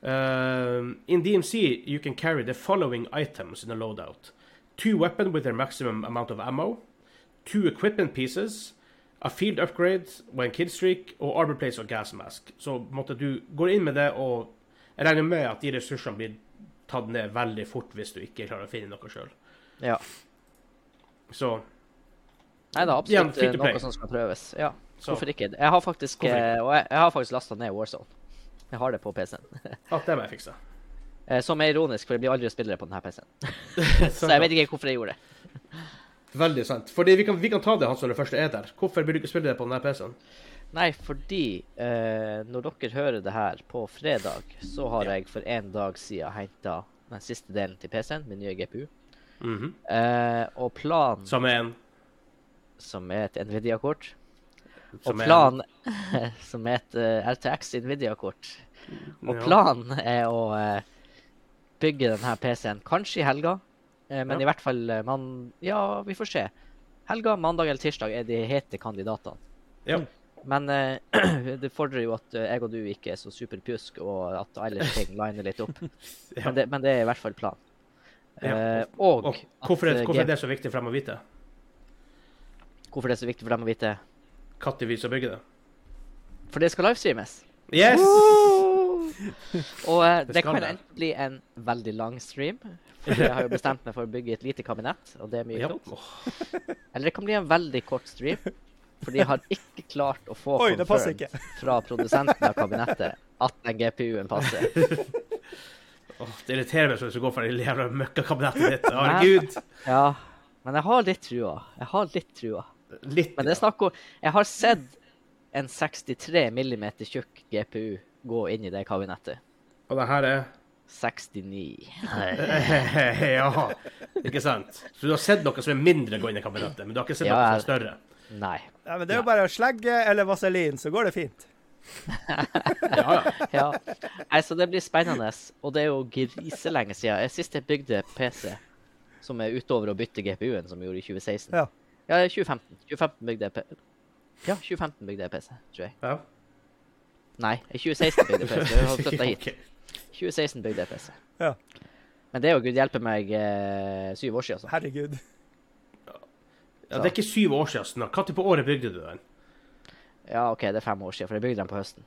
Uh, in DMC, you can carry the following items in a loadout. Two weapons with their maximum amount of ammo. Two equipment pieces. A field upgrade og en killstreak og armor place og gas mask. Så måtte du gå inn med det, og jeg regner med at de ressursene blir tatt ned veldig fort hvis du ikke klarer å finne noe sjøl. Ja. Så, Nei, det er absolutt eh, noe som skal prøves. Ja, så hvorfor ikke? Jeg har faktisk, eh, og jeg, jeg har faktisk lasta ned Warzone. Jeg har det på PC-en. ah, det må jeg fikse. Eh, Som er ironisk, for jeg blir aldri spillere på denne PC-en. Så jeg vet ikke hvorfor jeg gjorde det. Veldig sant. Fordi vi kan, vi kan ta det, han som det første er der. Hvorfor blir du ikke spillere på denne PC-en? Nei, fordi eh, når dere hører det her på fredag, så har jeg for en dag siden henta den siste delen til PC-en, min nye GPU. Mhm. Eh, og planen, Som er en som er et Nvidia-kort, og planen, som er et uh, RTX Nvidia-kort. Og Ja. planen er å uh, bygge denne PC-en kanskje i helga, eh, men Ja. i hvert fall eh, man Ja, vi får se. Helga, mandag eller tirsdag er de hete kandidatene. Ja. Men eh, det fordrer jo at eh, jeg og du ikke er så superpjusk, og at alle ting liner litt opp. Ja. Men, det, men det er i hvert fall planen. Ja. Eh, og Og hvorfor er, eh, hvorfor er det så viktig for dem å vite? hvorfor det er så viktig for dem å vite? Når vi skal bygge det? For det skal livestreames. Yes! Og eh, Det det kan det. enten bli en veldig lang stream, for jeg har jo bestemt meg for å bygge et lite kabinett, og det er mye Ja. klokt. Eller det kan bli en veldig kort stream, for de har ikke klart å få Oi, fra produsenten av kabinettet at den GPU-en passer. oh, det irriterer meg så hvis du går for det jævla møkkakabinettet ditt. Herregud. Ja, men jeg har litt trua. Jeg har litt trua. Litt. Men det er snakk om Jeg har sett en 63 mm tjukk GPU gå inn i det kabinettet. Og det her er 69. Ja, ikke sant? Så du har sett noe som er mindre gå inn i kabinettet, men du har ikke sett Ja, noe som er større? Nei. Ja, men det er jo bare å slegge eller vaselin, så går det fint. Ja, ja. Ja. Nei, så det blir spennende. Og det er jo griselenge siden. Sist jeg bygde PC, som er utover å bytte GPU-en, som jeg gjorde i 2016. Ja. Ja, 2015. 2015 bygde jeg P Ja, 2015 bygde jeg PC, tror jeg. ja. Nei, 2016 bygde jeg PC. Jeg har flyttet hit. 2016 bygde jeg PC. Ja. Men det er jo gud hjelpe meg eh, syv år siden. Altså. Herregud. Ja, det er ikke syv år siden snart. Når på året bygde du den? Ja, OK, det er fem år siden, for jeg bygde den på høsten.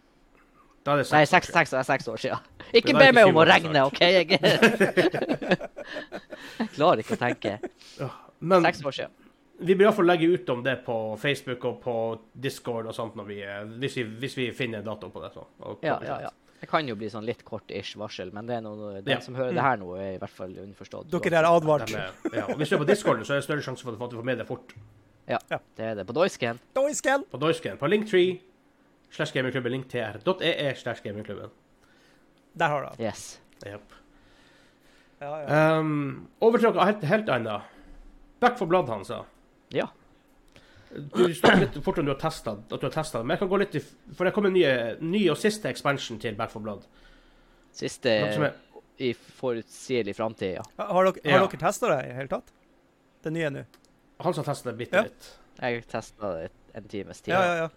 Da er det Nei, seks, seks, år siden. seks, seks år siden. Ikke be er meg om å regne, OK? Jeg, jeg klarer ikke å tenke. Men Seks år siden. vi bør iallfall legge ut om det på Facebook og på Discord og sånt vi, eh, hvis, vi, hvis vi finner dato på det. Så, Ja, ja, ja. Det kan jo bli sånn litt kort-ish varsel, men det er noe, den Ja. som hører det her nå, er i hvert fall underforstått. Dere er advart. Er, ja. og Hvis du er på Discord, så er det større sjanse for at du får med det fort. Ja, Ja. det er det. På Doisken. Doisken! På Doisken, på Linktree slash gamingklubben, linktr.ee slash gamingklubben. Der har du den. Yes. Yep. Ja, ja. Um, over til noe helt, helt annet. Back for blood, han sa. Ja. Du snakker litt fort om du har testet, at du har testet det, men jeg kan gå litt i, for det kommer en ny, ny og siste expansion til Back for Blood. Siste er, i forutsigelig framtid, ja. Har dere, har Ja. dere testa det i det hele tatt? Det nye nå? han som testet det bitte Ja. litt. Jeg testa det en times tid. Ja, ja, ja.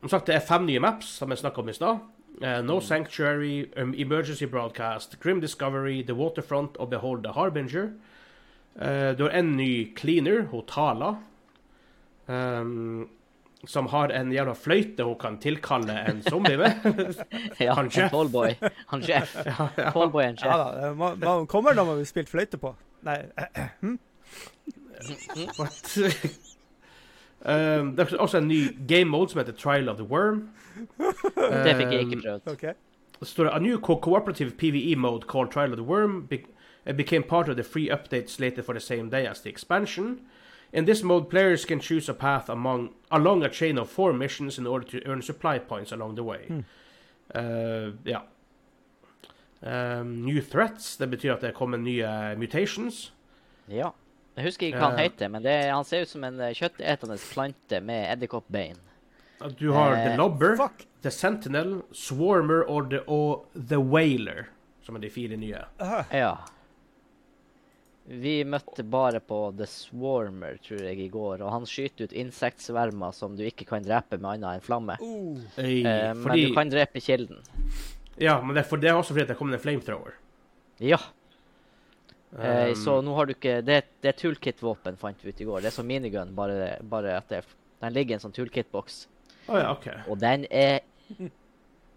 Som sagt, det er fem nye maps, som jeg snakket om i stad. Uh, no Sanctuary, um, Emergency Broadcast, Grim Discovery, The Waterfront og Behold the Harbinger. Uh, du har en ny cleaner, hun Tala, um, som har en jævla fløyte hun kan tilkalle en zombie med. ja Han sjef. Tallboy. Han Jeff. Tallboy and ja Jeff. da, man, man kommer når man blir spille fløyte på. Nei, What? um, det er også en ny game mode som heter Trial of the Worm. Det fikk jeg ikke prøvd. Okay. Det står A new co cooperative PvE mode called Trial of the Worm be became part of the free update slated for the same day as the expansion. In this mode, players can choose a path among along a chain of four missions in order to earn supply points along the way. Uh, ja. Um, new threats, det betyr at det kommer nye mutations. Ja. Jeg husker ikke hva han uh, heter, men det, han ser ut som en eh, kjøttetende plante med edderkoppbein. Du har The Eh, Lobber, Fuck. The Sentinel, Swarmer og The, og the Whaler, som er de fire nye. -huh. Ja. Vi møtte bare på The Swarmer, tror jeg, i går, og han skyter ut insektsvermer som du ikke kan drepe med annet enn flamme. Uh. Ei, Eh, men fordi, du kan drepe kilden. Ja, men det er, for, det er også fordi det kommer en flamethrower. Ja. Eh, Um, så nå har du ikke Det, det er toolkit-våpen, fant vi ut i går. Det er som minigun, bare, bare at det, den ligger i en sånn toolkit-boks. Å ja, OK. Og den er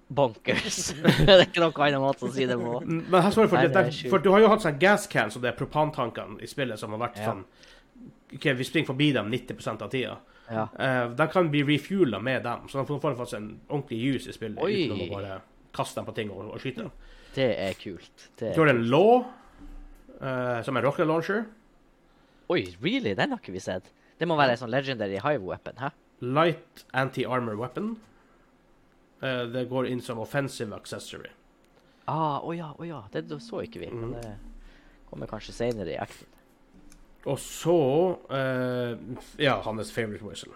bonkers. det er ikke noen annen måte å si det på. Men her står det for, Nei, det, du har jo hatt sånn gascans så det er propantankene i spillet som har vært Ja. sånn OK, vi springer forbi dem 90 av tida. Ja. Uh, de kan bli refuela med dem, så de får faktisk en ordentlig use i spillet Oi. uten å bare kaste dem på ting og, og skyte dem. Det er kult. Det har er... du en law, uh, som er rocket launcher. Oi, really? Den har ikke vi sett. Det må være en sånn legendary hive weapon, hæ? Light anti-armor weapon. Eh, det går inn som offensive accessory. Ah, oh ja, å ja. Det så ikke vi. Men Mhm. det kommer kanskje senere i acten. Og så uh, Ja, hans favorite whistle.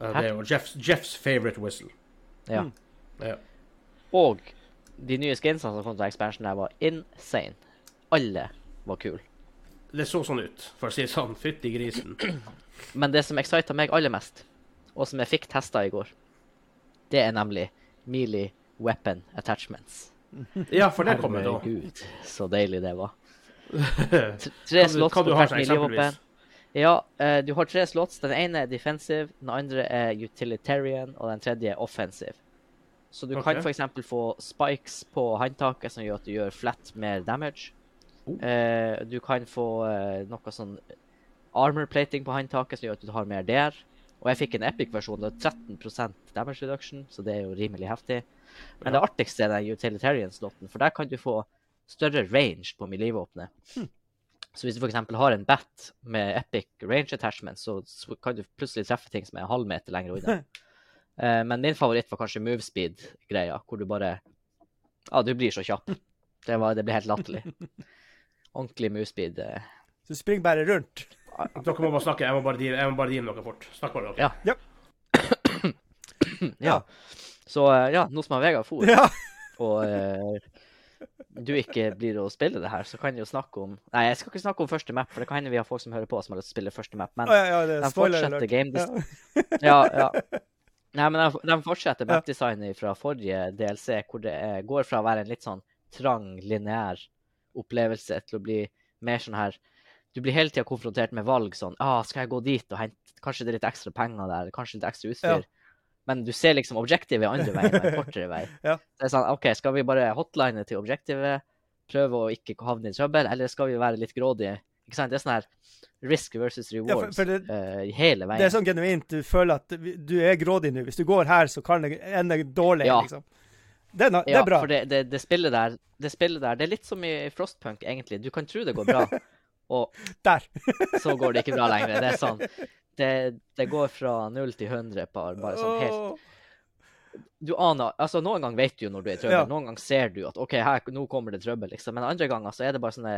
Uh, det er jo Jeffs, Jeffs favorite whistle. Ja. Mm. Ja. Og de nye skinsene som kom til expansion der, var insane. Alle var kule. Det så sånn ut, for å si det sånn. Fytti grisen. Men det som excita meg aller mest, og som jeg fikk testa i går, det er nemlig Melee Weapon Attachments. Ja, for det kommer da. Herregud, så deilig det var. Tre slott på hvert sånn miljøvåpen. Ja, eh, du har tre slots. Den ene er defensive, den andre er utilitarian, og den tredje er offensive. Så du kan Ok. f.eks. få spikes på håndtaket som gjør at du gjør flat mer damage. Oh. Eh, du kan få eh, noe sånn armor plating på håndtaket som gjør at du har mer der. Og jeg fikk en epic-versjon. Det er 13% damage reduction, så det er jo rimelig heftig. Men det artigste er den utilitarian-slotten, for der kan du få større range på milivåpenet. Så hvis du f.eks. har en bat med epic range attachment, så kan du plutselig treffe ting som er en halv meter lenger unna. Eh, men min favoritt var kanskje movespeed-greia, hvor du bare Ja, du blir så kjapp. Det, var, det ble helt latterlig. Ordentlig movespeed. eh. Så du springer bare rundt. Dere må bare snakke. Jeg må bare deale- jeg må bare deale med dere fort. Snakk bare, dere. Ja. Ja. ja. Så eh, ja, nå som Vegard for, Ja. og eh, du ikke blir å spille det her, så kan jeg jo snakke om Nei, jeg skal ikke snakke om første map, for det kan hende vi har folk som hører på som har lyst til å spille første map. Men oh, ja, ja, de fortsetter game Ja. Ja, ja. Nei, men de, de fortsetter Ja. mapdesignet fra forrige DLC, hvor det er, går fra å være en litt sånn trang, lineær opplevelse til å bli mer sånn her Du blir hele tida konfrontert med valg sånn ah, Skal jeg gå dit og hente Kanskje det er litt ekstra penger der, kanskje litt ekstra utstyr. Men du ser liksom objektivet andre veien, men en kortere vei. Ja. Det er sånn, OK, skal vi bare hotline til objektivet, prøve å ikke havne i trøbbel, eller skal vi være litt grådige? Ikke sant? Det er sånn her risk versus Ja, for, for det, eh, hele veien. det er sånn genuint du føler at du er grådig nå. Hvis du går her, så kan det ende dårlig, Ja. liksom. Det er, na- det Ja, er bra. for det, det, det spillet der, det spillet der, det er litt som i Frostpunk, egentlig. Du kan tro det går bra, og Der. så går det ikke bra lenger. Det er sånn, det, det går fra 0 til 100 bare, bare sånn helt Du aner Altså, noen ganger vet du jo når du er i trøbbel. Ja. Noen ganger ser du at OK, her, nå kommer det trøbbel, liksom. Men andre ganger så er det bare sånne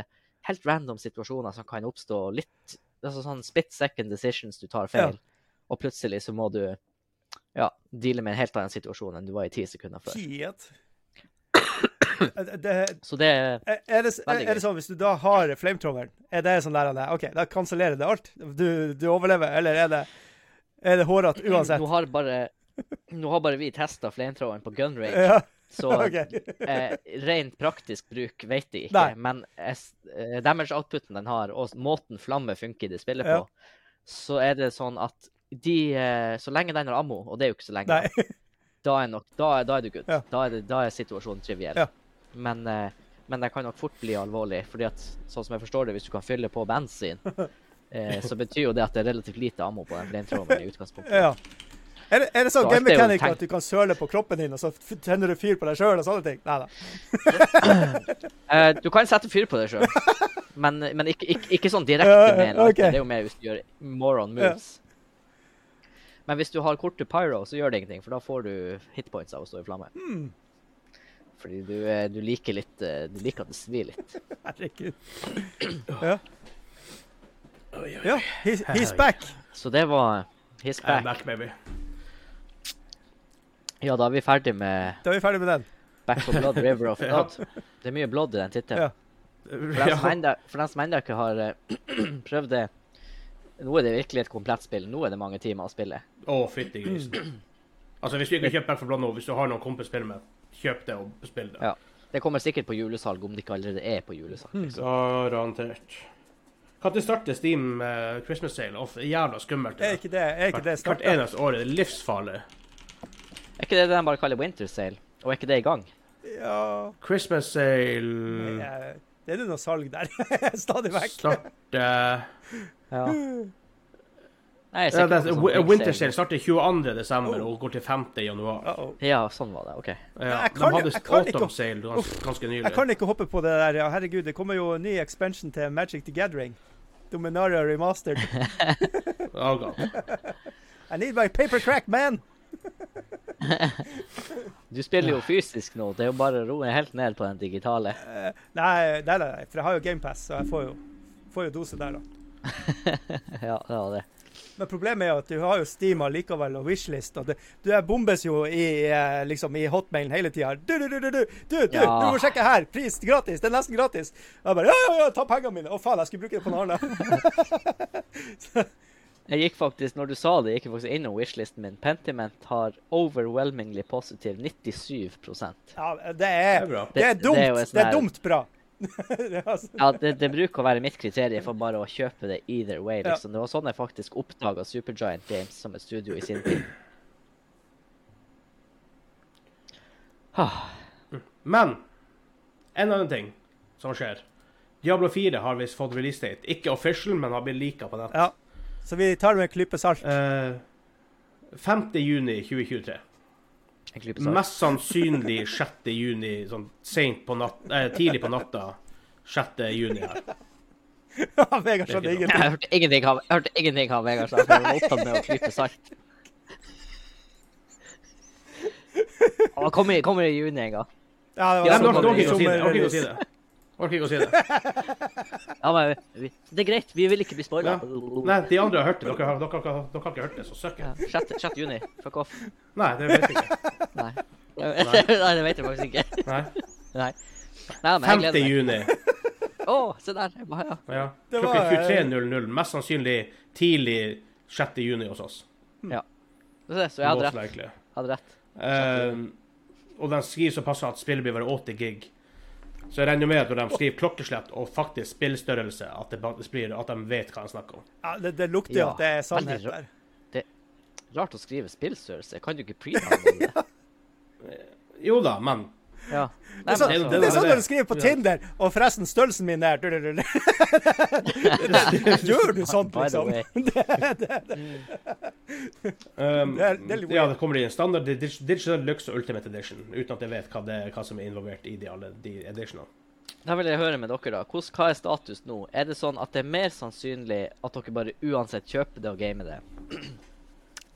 helt random situasjoner som kan oppstå litt Altså sånn split second decisions du tar feil, og plutselig så må du ja, deale med en helt annen situasjon enn du var i ti sekunder før. Shit. Det, Så det er er, er, det, Veldig er det sånn hvis du da har flamethroweren, er det sånn der OK, da kansellerer det alt? Du, du overlever, eller er det, er det hårete uansett? Nå har bare, nå har bare vi testa flamethroweren på gun range, Ja, så okay. eh, rent praktisk bruk vet jeg ikke. Nei. Men eh, damage outputen den har, og måten flamme funker i det spillet Ja. på, så er det sånn at de eh, Så lenge den har ammo, og det er jo ikke så lenge, da er, nok, da, da er du good. Ja. Da, er det, da er situasjonen triviell. Ja. Men, eh, men det kan nok fort bli alvorlig, fordi at sånn som jeg forstår det, hvis du kan fylle på bensin, eh, så betyr jo det at det er relativt lite ammo på den flamethroweren i utgangspunktet. Ja. Er det, er det sånn Så game mechanic at du kan søle på kroppen din, og så tenner du fyr på deg sjøl og sånne ting? Nei da. Eh, du kan sette fyr på deg sjøl, men, men ikke, ikke, ikke sånn direkte med en lighter. Det er jo mer hvis du gjør moron Ja. moves. Men hvis du har kort til pyro, så gjør det ingenting, for da får du hitpoints av å stå i flamme. Hmm, Fordi du, du liker litt eh, Du liker at det svir litt. herregud. Ja. Oi, oi. ja. He's, he's back. Så det var his I'm back. back, baby. Ja, da er vi ferdig med Da er vi ferdig med den. Back for Blood, River of Ja. Blood. Det er mye blood i den tittelen. Ja. For den som ennå ikke har eh, prøvd det Nå er det virkelig et komplett spill. Nå er det mange timer å spille. Å, fytti grisen. Altså, hvis du ikke har kjøpt Back for Blood nå, hvis du har noen kompis å spille med, kjøp det og spill det. Ja. Det kommer sikkert på julesalg, om det ikke allerede er på julesalg. Liksom. Garantert. Når starter Steam uh, Christmas Sale? Off, jævla skummelt. Er ikke det, er ikke det Hvert snart? eneste år er det livsfarlig. Er ikke det det de bare kaller winter sale? Og er ikke det i gang? Ja Christmas Sale Det er jo noe salg der. Stadig vekk. starter Ja. Nei, jeg ja, det, sånn Winter sale. Starter 22. desember Oh. og går til 5. januar. Uh-oh. Ja, sånn var det. OK. Ja, jeg de kan- hadde ikke- Autumn Sale gans, ganske nylig. Jeg kan ikke hoppe på det der. Ja, herregud, det kommer jo en ny expansion til Magic the Gathering. Dominaria remastered. Oh, God. I need my paper crack, man! Du spiller jo fysisk nå. Det er jo bare å roe helt ned på den digitale. nei, nei, nei, nei, for jeg har jo GamePass, så jeg får jo, får jo dose der, da. ja, det var det. Men problemet er at du har jo Steam likevel og Wishlist, og det, du er bombes jo i, eh, liksom, i hotmailen hele tida. Du, du, du, du, du, du, du, Ja. du må sjekke her! Pris gratis! Det er nesten gratis! Og jeg bare ja, ja, ja, ta pengene mine! Å faen, jeg skulle bruke det på noe annet. Jeg gikk faktisk, når du sa det, gikk jeg faktisk innom wishlisten min. Pentiment har overwhelmingly positive 97% Ja, det Det er, bra. det er Det- dumt. det er jo Det sånn er dumt bra. Altså- Ja, det, det bruker å være mitt kriterium for bare å kjøpe det either way. Ja. liksom. Det var sånn jeg faktisk oppdaga Supergiant Games som et studio i sin tid. Ah, Men en annen ting som skjer. Diablo 4 har visst fått release date. Ikke official, men har blitt lika på nett. Ja. Så vi tar det med en klype salt. Uh, 5. juni 2023. en klype salt. Mest sannsynlig 6. juni, sånn sent på natt, eh, tidlig på natta. 6. juni her. Ja, Vegard er skjønner ingenting. Jeg hørte ingenting av, hørte ingenting av Vegard så jeg Han var opptatt med å klype salt. Han kommer, kommer i juni en gang. Ja, det Ja, var men sånn orker ikke å si det. sommer- Orker ikke å si det. Orker ikke å si det. Ja, men vi, det er greit, vi vil ikke bli spoila. Nei, de andre har hørt det. Dere har, dere, har- dere har ikke hørt det, så søkk. Ja, 6. 6. juni. Fuck off. Nei, det vet jeg ikke. Nei. Nei, det vet jeg faktisk ikke. Nei. Nei. Nei, men jeg 5. gleder meg. juni. Å, se der. Ja. Ja. Det Klokken var, eh, 23.00. Mest sannsynlig tidlig 6. juni hos oss. Ja. Så jeg hadde Most rett. likely. Hadde rett. Eh, og de skriver såpass at spillet blir bare 80 gig. Så jeg regner med at når de skriver klokkeslett og faktisk spillstørrelse, at, det blir, at de vet hva de snakker om. Ja, det, det lukter jo Ja, at det er sannhet der. Rart å skrive spillstørrelse. Jeg Kan jo ikke pre-handle det? Jo da, men Ja. Det er, sånn, det- det er sånn når du skriver på Tinder, og forresten, størrelsen min er Gjør du sånt, by the liksom? way. um, Det er- det er litt Ja, det kommer i en standard Digital Lux og Ultimate Edition, uten at jeg vet hva, det, hva som er involvert i de alle de editionene. Da vil jeg høre med dere, da. Hvordan, hva er status nå? Er det sånn at det er mer sannsynlig at dere bare uansett kjøper det og gamer det?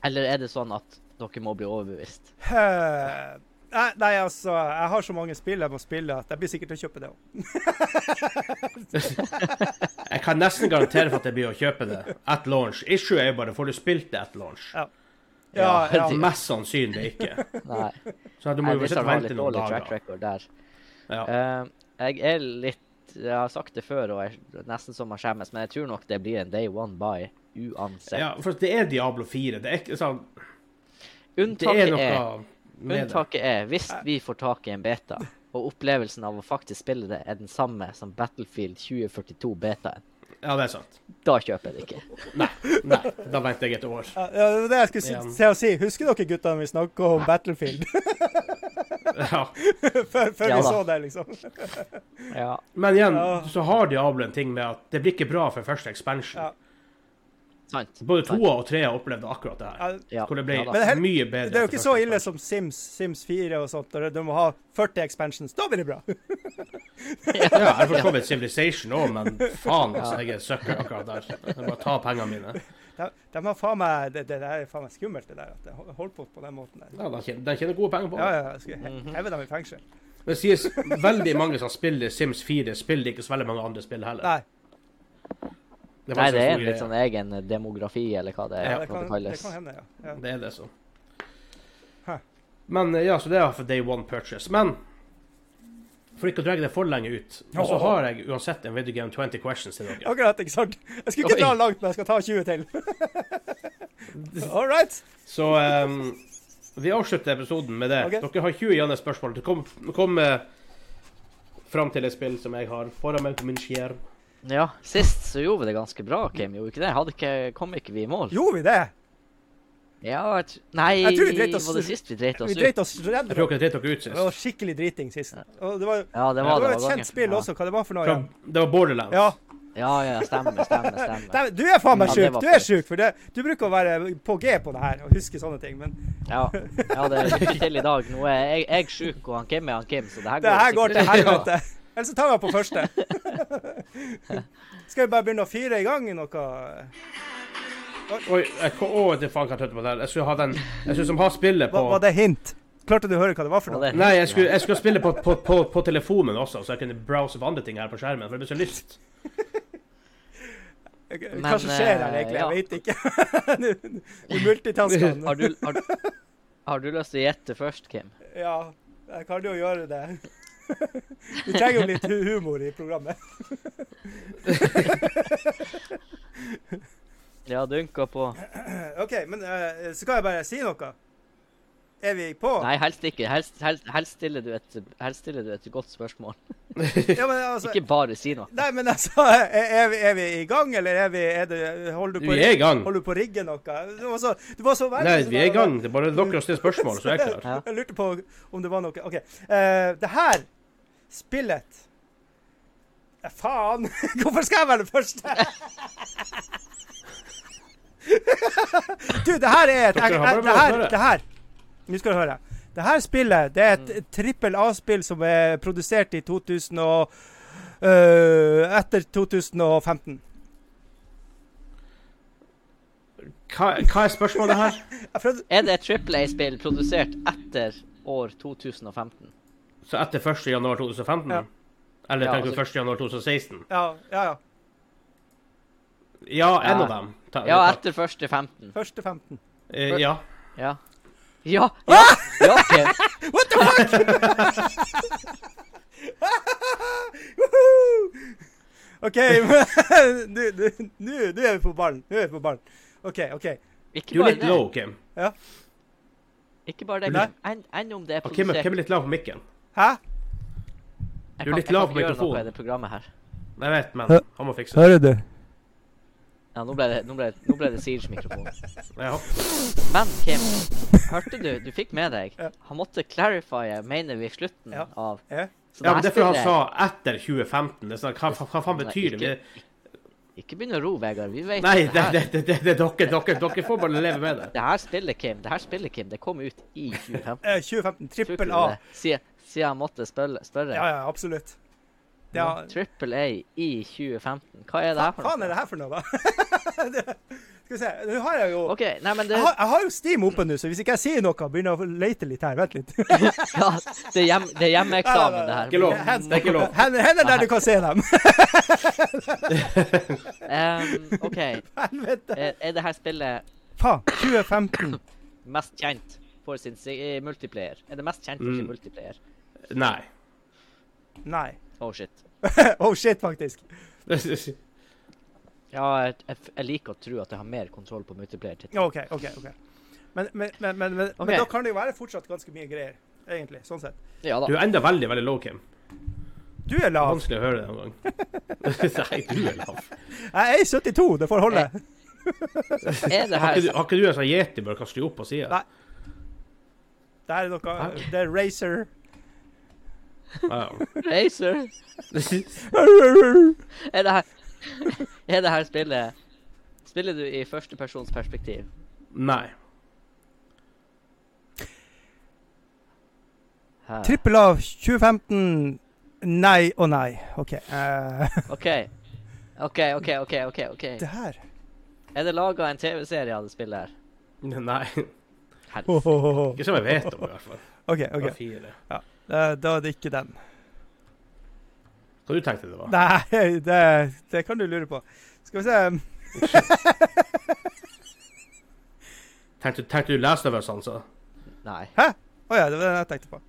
Eller er det sånn at dere må bli overbevist? Eh, Nei, nei, altså, jeg har så mange spill jeg må spille at jeg blir sikkert til å kjøpe det òg. Jeg kan nesten garantere for at jeg blir å kjøpe det at launch. Issue er jo bare får du spilt det at launch. Ja. Ja, ja. ja. Mest sannsynlig ikke. Nei. Så du må jo sitte og vente noen dager. record der. Ja. Eh, jeg er litt Jeg har sagt det før, og jeg er nesten som man skjemmes, men jeg tror nok det blir en day one buy uansett. ja, for det er Diablo 4. Det er ikke sånn Det er Unntaket noe er. Unntaket er hvis vi får tak i en beta, og opplevelsen av å faktisk spille det er den samme som Battlefield 2042 betaen, Ja, det er sant. da kjøper jeg det ikke. Nei, nei, da venter jeg et år. Ja, det var det jeg skulle si, til å si. Husker dere guttene vi snakka om Battlefield? Ja. før før Ja vi så det, liksom. Ja. Men igjen, så har Diablo en ting med at det blir ikke bra for første expansion. Ja. Sant. Både toa og trea opplevde akkurat det her. Ja, Ja. Hvor det ble ja mye bedre. Det er jo ikke så ille som Sims, Sims 4 og sånt. Du må ha 40 expansions. Da blir det bra. Ja, jeg forstår vel Civilization òg, men faen, altså, jeg er sucker akkurat der. Jeg må ta pengene mine. De, de har faen meg Det, det er faen meg skummelt, det der. At det holder på på den måten der. Ja, de tjener, de tjener gode penger på det. ja, jeg skal he- heve dem i fengsel. Det sies veldig mange som spiller Sims 4, spiller ikke så veldig mange andre spill heller. Nei, Det, Nei, det er en litt sånn egen demografi, eller hva det, ja, er, det, det kan, det kalles. kan hende, ja. ja. det er det, så. Hæ. Men eh, ja, så det er for day one purchase. Men for ikke å dra det for lenge ut, og så har jeg uansett en Video Game 20 questions til dere. Akkurat, ikke sant? Jeg skulle ikke dra langt, men jeg skal ta 20 til. All right. Så um, vi avslutter episoden med det. Okay. Dere har 20 Janne spørsmål. Kom, kom uh, fram til et spill som jeg har foran meg på min skjerm. Ja, sist så gjorde vi det ganske bra, Kim. Gjorde vi ikke det? Hadde ikke, kom ikke vi i mål? Gjorde vi det? Ja, jeg tr- Nei, Jeg tror vi dreit oss- var det sist vi dreit oss Vi ut? dreit oss Jeg tror ikke jeg dreit dere ut sist. Det var skikkelig driting sist. Og det var, Ja, det det var var det. et var kjent gangen. spill ja. også. Hva det var for noe? Fra, det var Borderlands. Ja. Ja, ja, stemmer, stemmer. stemmer. Du er faen meg sjuk. Ja, Du er sjuk, for det, du bruker å være på G på det her og huske sånne ting. Men Ja, ja det er ikke til i dag. Nå er jeg, jeg sjuk, og han Kim er han Kim, så det her går, det her går til helvete. Eller så tar vi den på første. Skal vi bare begynne å fyre i gang i noe? Oi, jeg, å, det du faen hva jeg tøtte på der. Jeg skulle ha den Jeg skulle som ha spillet på Var, var det hint? Klarte du å høre hva det var for noe? det- Nei, jeg skulle, jeg skulle spille på, på, på, på telefonen også, så jeg kunne browse på andre ting her på skjermen. For jeg ble så lyst. Hva som skjer her, eh, egentlig? ja. Jeg vet ikke. du, Nå multitasker. Har har, har du lyst til å gjette først, Kim? Ja, jeg kan jo gjøre det. Vi trenger jo litt humor i programmet. Ja, dunka på. OK, men eh, skal jeg bare si noe? Er vi på? Nei, helst ikke. Helst, helst, helst, stiller du et, helst stiller du et godt spørsmål. Ja, men, altså, Ikke bare si noe. Nei, men altså Er, er, vi, er vi i gang, eller er vi er det, Holder du på Vi er i gang. Holder du på å rigge noe? Du var så, du var så veldig Nei, sånn vi er i gang. Det er bare dere som stiller spørsmål, så er jeg klar. Ja. Jeg lurte på om det var noe OK. Uh, det her spillet ja, Faen! Hvorfor skal jeg være den første? du, det her er et Dere har det, her, det her Nå skal du høre. Det her spillet det er et trippel A-spill som er produsert i 2000 og øh, Etter 2015. Hva, hva er spørsmålet her? Er det et trippel A-spill produsert etter år 2015? Så etter 1. januar 2015? Ja. Eller Ja, tenker du altså- 1. januar 2016? Ja, ja. ja. Ja, en Ja. av dem. Ta, Ja, etter første 15. Første 15. Eh, ja. Ja. Ja, ja, ja, Kim. What the fuck?! OK, men Nå er vi på ballen. Nå er vi på ballen. OK, OK. Ikke Du er litt det. low, Kim. Ja. Ikke bare det, Nei. Enn om det er Og Kim, er- produsert Kim er litt lav på mikken. Hæ? Du er kan- litt jeg lav kan på ikke gjøre mikrofonen. noe i det programmet her. Jeg vet, men han må fikse det. Hører du? Ja, nå ble det, nå ble, nå ble det Siege-mikrofon. Ja. Men Kim, hørte du? Du fikk med deg. Ja. Han måtte clarifye, mener vi, slutten Ja. av Ja. Så ja, men det er fordi han sa etter 2015. Det er sånn, hva, hva, hva faen betyr det? ikke- begynn å ro, Vegard. Vi vet Nei, det, det, her, det, det, det, det er dere, dere. Dere får bare leve med det. det her spillet, Kim, det her spillet, Kim, det kom ut i 2015. Eh, 2015. Tror ikke Trippel du A. det? Siden, siden han måtte spørre. spørre. Ja, ja, absolutt. Triple A i 2015. Hva er det her Hva for faen noe? er det her for noe, da? det, skal vi se. Nå har jeg jo OK, nei, men det, jeg har, jeg har jo Steam oppe nå, så hvis ikke jeg sier noe, begynner jeg å lete litt her. Vent litt. ja, det er, hjem, det er hjemmeeksamen, det her. Ikke lov. Det er ikke lov. Hender hender der du kan se dem. um, OK, Helvete. er, er det her spillet Faen. 2015. mest kjent for sin multiplayer? Er det mest kjent for sin Mm. multiplayer? Nei. Nei. Oh shit. oh shit, faktisk. Ja, jeg, jeg, liker å tro at jeg har mer kontroll på multiplayer-tittelen. OK, OK. ok. Men, men, men, men, okay. Men da kan det jo være fortsatt ganske mye greier, egentlig. Sånn sett. Ja da. Du er enda veldig, veldig low, Kim. Du er lav. Vanskelig å høre det en gang. Nei, du er lav. Jeg er 72, det får holde. Er det Har her ikke du, har ikke du en sånn yeti bare kaste opp på sida? Nei. Det er noe Det er Racer. Ja. Racer? Er det her Er det her spillet Spiller du i førstepersons perspektiv? Nei. Trippel av 2015. Nei og nei. OK. Uh. OK. OK, OK, OK. ok, ok. det her Er det laga en TV-serie av det spillet her? Nei. Ho. Ikke som jeg vet om, i hvert fall. OK. Det ok. fire. Da, da er det ikke den. Hva du tenkte det var? Nei, det, det kan du lure på. Skal vi se Tenkte, tenkte du Last of Us, altså? Nei. Hæ? Å ja, det var den jeg tenkte på.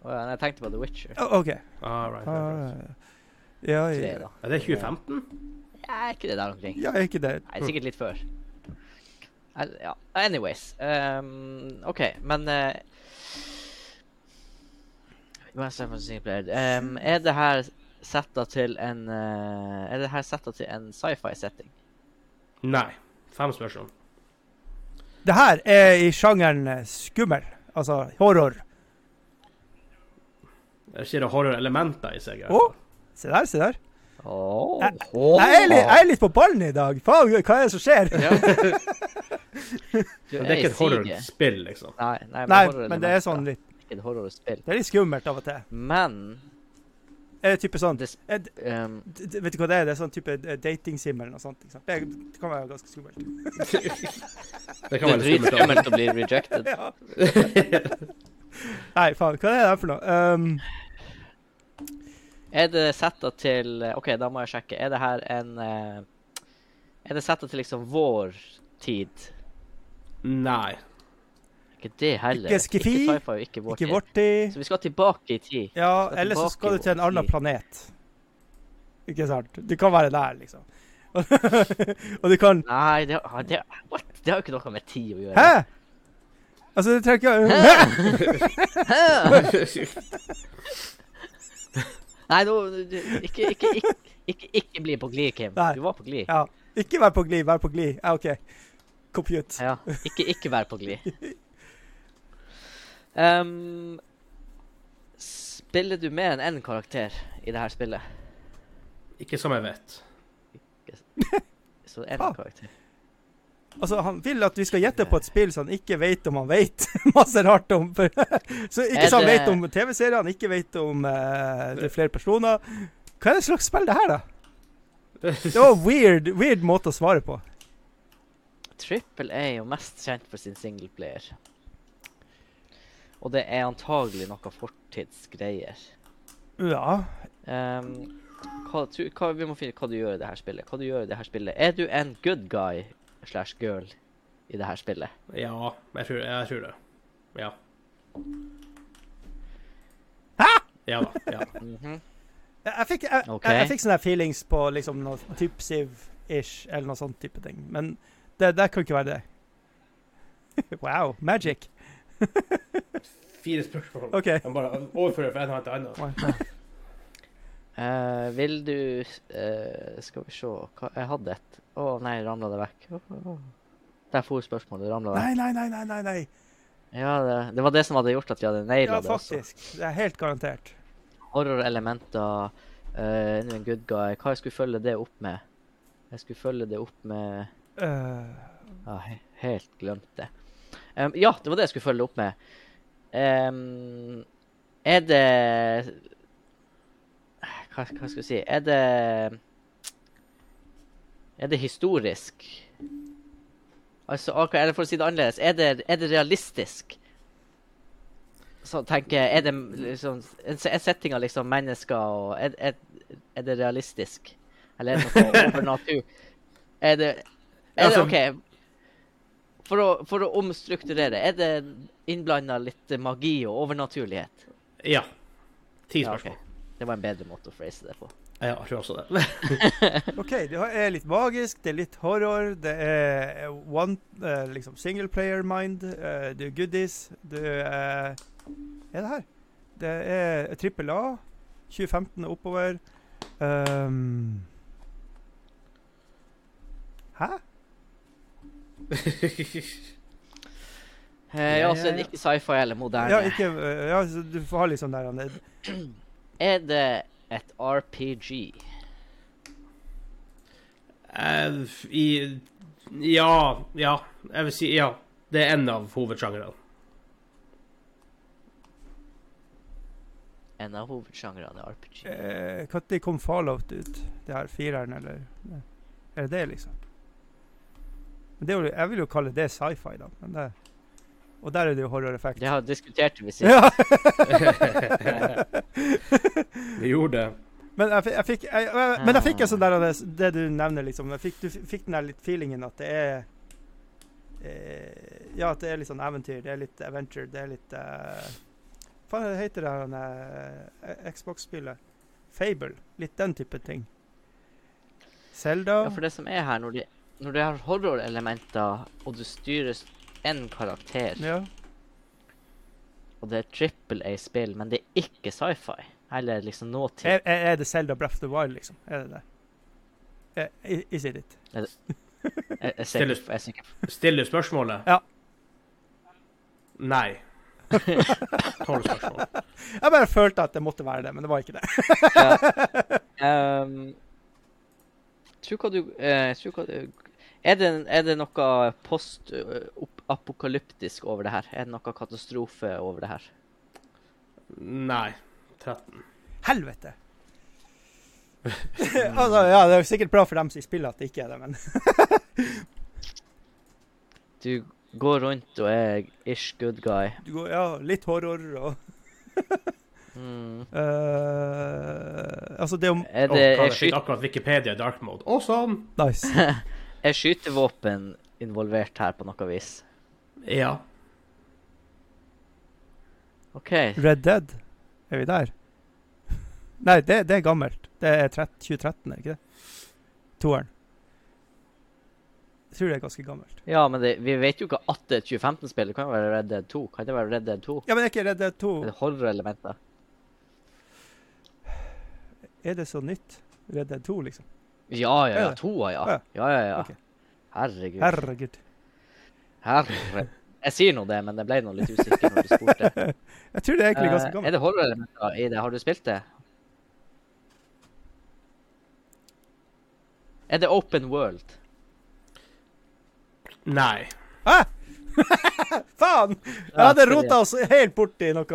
Å ja, jeg tenkte på The Witcher. Oh, OK. All right, all right. Ah, ja, ja. Er det 2015? Ja, er ikke det der omkring? ja, er ikke det. Nei, sikkert litt før. Ja, anyways. Um, OK, men uh, um, Er det her setta til en uh, Er det her setta til en sci-fi-setting? Nei. Fem spørsmål. Det her er i sjangeren eh, skummel. Altså horror. Jeg ser det horrorelementer i seg. fall. Se der, se der. Oh. Jeg- Jeg er, litt, jeg er litt på ballen i dag. Faen, hva er det som skjer? Ja. Du det er ikke et horrorspill, liksom. Nei, nei, Nei, horror men det er sånn litt Ikke horrorspill. Det er litt skummelt av og til. Men Er det type sånn det, er um, Vet du hva det er? Det er sånn type eh, datingsim eller noe sånt. Ikke sant? Det, det kan være ganske skummelt. Det kan er litt skummelt. å bli rejected. ja. Nei, faen. Hva er det her for noe? Um, Er det setta til OK, da må jeg sjekke. Er det her en eh, Er det setta til liksom vår tid? Nei. Ikke det heller. Ikke skifi, Ikke sci-fi og ikke vorti. ikke. Så vi skal tilbake i tid. Ja, eller så skal du til en annen planet. Ikke sant? Du kan være der, liksom. og du kan Nei, det, det, what? det har jo ikke noe med tid å gjøre. Hæ?! Altså, det trenger ikke Nei, nå ikke, ikke, ikke, ikke, ikke bli på glid, Kim. Du var på glid. Ja. Ikke vær på glid, vær på glid. Ja, OK. Compute. Ja, ikke, ikke vær på glid. Um, spiller du mer enn én karakter i det her spillet? Ikke som jeg vet. Så én Ah. karakter. Altså, han vil at vi skal gjette på et spill så han ikke vet om han vet masse rart om. For, så ikke så han det- vet om TV-serier, han ikke vet om uh, det er flere personer. Hva er det slags spill det her, da? Det var en weird, weird måte å svare på. Triple A er jo mest kjent for sin singleplayer. Og det er antagelig noe fortidsgreier. Ja. Um, hva, tru- hva, vi må finne hva du gjør i det her spillet. Hva du gjør i det her spillet. Er du en good guy slash girl i det her spillet? Ja, jeg tror, jeg tror det. Ja. Hæ?! Ja da. Ja. Mhm. Jeg, jeg fikk, jeg, okay. jeg, jeg fikk sånne feelings på liksom noe type Siv-ish, eller noe sånt type ting. Men det, det kan ikke være det. wow. Magic. Fire spørsmål. Okay. Jeg bare overfører fra en til annen. Uh, vil du uh, Skal vi se hva, Jeg hadde et. Å nei, ramla det vekk. Åh. Der for spørsmålet. Ramla vekk. Nei, nei, nei, nei, nei. Ja, det, det var det som hadde gjort at vi hadde naila Ja, det også. faktisk. Det er helt garantert. Horrorelementer. Uh, Enda en good guy. Hva jeg skulle følge det opp med? Jeg skulle følge det opp med uh, ah, he helt glemt det. Em, ja, det var det jeg skulle følge opp med. Um, er det hva, hva skal jeg si Er det Er det historisk? Altså, eller for å si det annerledes, er det, er det realistisk? Så tenker jeg, er det liksom Er se- en setting av liksom mennesker og er, er, er det realistisk? Eller er det noe overnatur? Er det, er det Altså- OK. For å, for å omstrukturere, er det innblanda litt magi og overnaturlighet? Ja. Ti Ja, okay. spørsmål. Det var en bedre måte å phrase det på. Ja, jeg tror også det. OK, det er litt magisk, det er litt horror, det er one uh, liksom single player mind, uh, det er goodies, det er Er det her? Det er trippel A, 2015 og oppover. Um, hæ? Eh, ja, så er det ikke sci-fi eller moderne. Ja, ikke eh, Ja, du får ha litt sånn der er- det et RPG? Uh, I Ja. Ja. Jeg vil si ja. Det er en av hovedsjangrene. En av hovedsjangrene er RPG. eh, Når kom Fallout ut? Det her fireren, eller Er det det, liksom? Men det jo, jeg vil jo kalle det sci-fi, da. Men det, og der er det jo horroreffekt. Det har diskutert vi sist. Ja. Vi gjorde det. Men jeg, jeg fikk jeg, jeg, Men jeg fikk en sånn der det, det du nevner, liksom. Jeg fikk, du fikk den der litt feelingen at det er eh, Ja, at det er litt sånn eventyr. Det er litt adventure. Det er litt uh, Hva heter det her uh, Xbox-spillet? Fable. Litt den type ting. Zelda. Ja, for det som er her, når, de, når det har horrorelementer, og du styrer én karakter, Ja. og det er triple A-spill, men det er ikke sci-fi, eller liksom nåtid Er, er det Zelda Breath of the Wild, liksom? Er det det? I- Is it it? Jeg, er er. Stiller du spørsmålet? Ja. Nei. Tolv spørsmål. Jeg bare følte at det måtte være det, men det var ikke det. Um, tror hva du, eh, tror hva du er, det, er det noe post-apokalyptisk over det her? Er det noe katastrofe over det her? Nei. 13. Helvete! altså, ja, det er jo sikkert bra for dem som spiller at det ikke er det, men Du går rundt og er ish good guy. du går, ja, litt horror og Mm. Uh, Altså, det om Er det oh, er, skyt, akkurat Wikipedia i dark mode. Awesome! nice. Er skytevåpen involvert her på noe vis? Ja. OK. Red Dead, er vi der? Nei, det, det er gammelt. Det er 2013, er det ikke det? Toeren. Jeg tror det er ganske gammelt. Ja, men det, vi vet jo ikke at det er et 2015-spill. Det kan jo være Red Dead 2. Kan det være Red Dead 2? Ja, men det er ikke Red Dead 2 Er holder horrorelementer? Er det så nytt? Red Dead 2, liksom? Ja, ja, ja. Toa, ja. Ja. Ja, ja, Okay. Herregud. Herregud. Herre. Jeg sier nå det, men jeg ble nå litt usikker når du spurte. Jeg tror det er egentlig ganske gammelt. er det horrorelementer i det? Har du spilt det? Er det open world? Nei. Hæ? Faen! Jeg hadde rota oss helt borti noe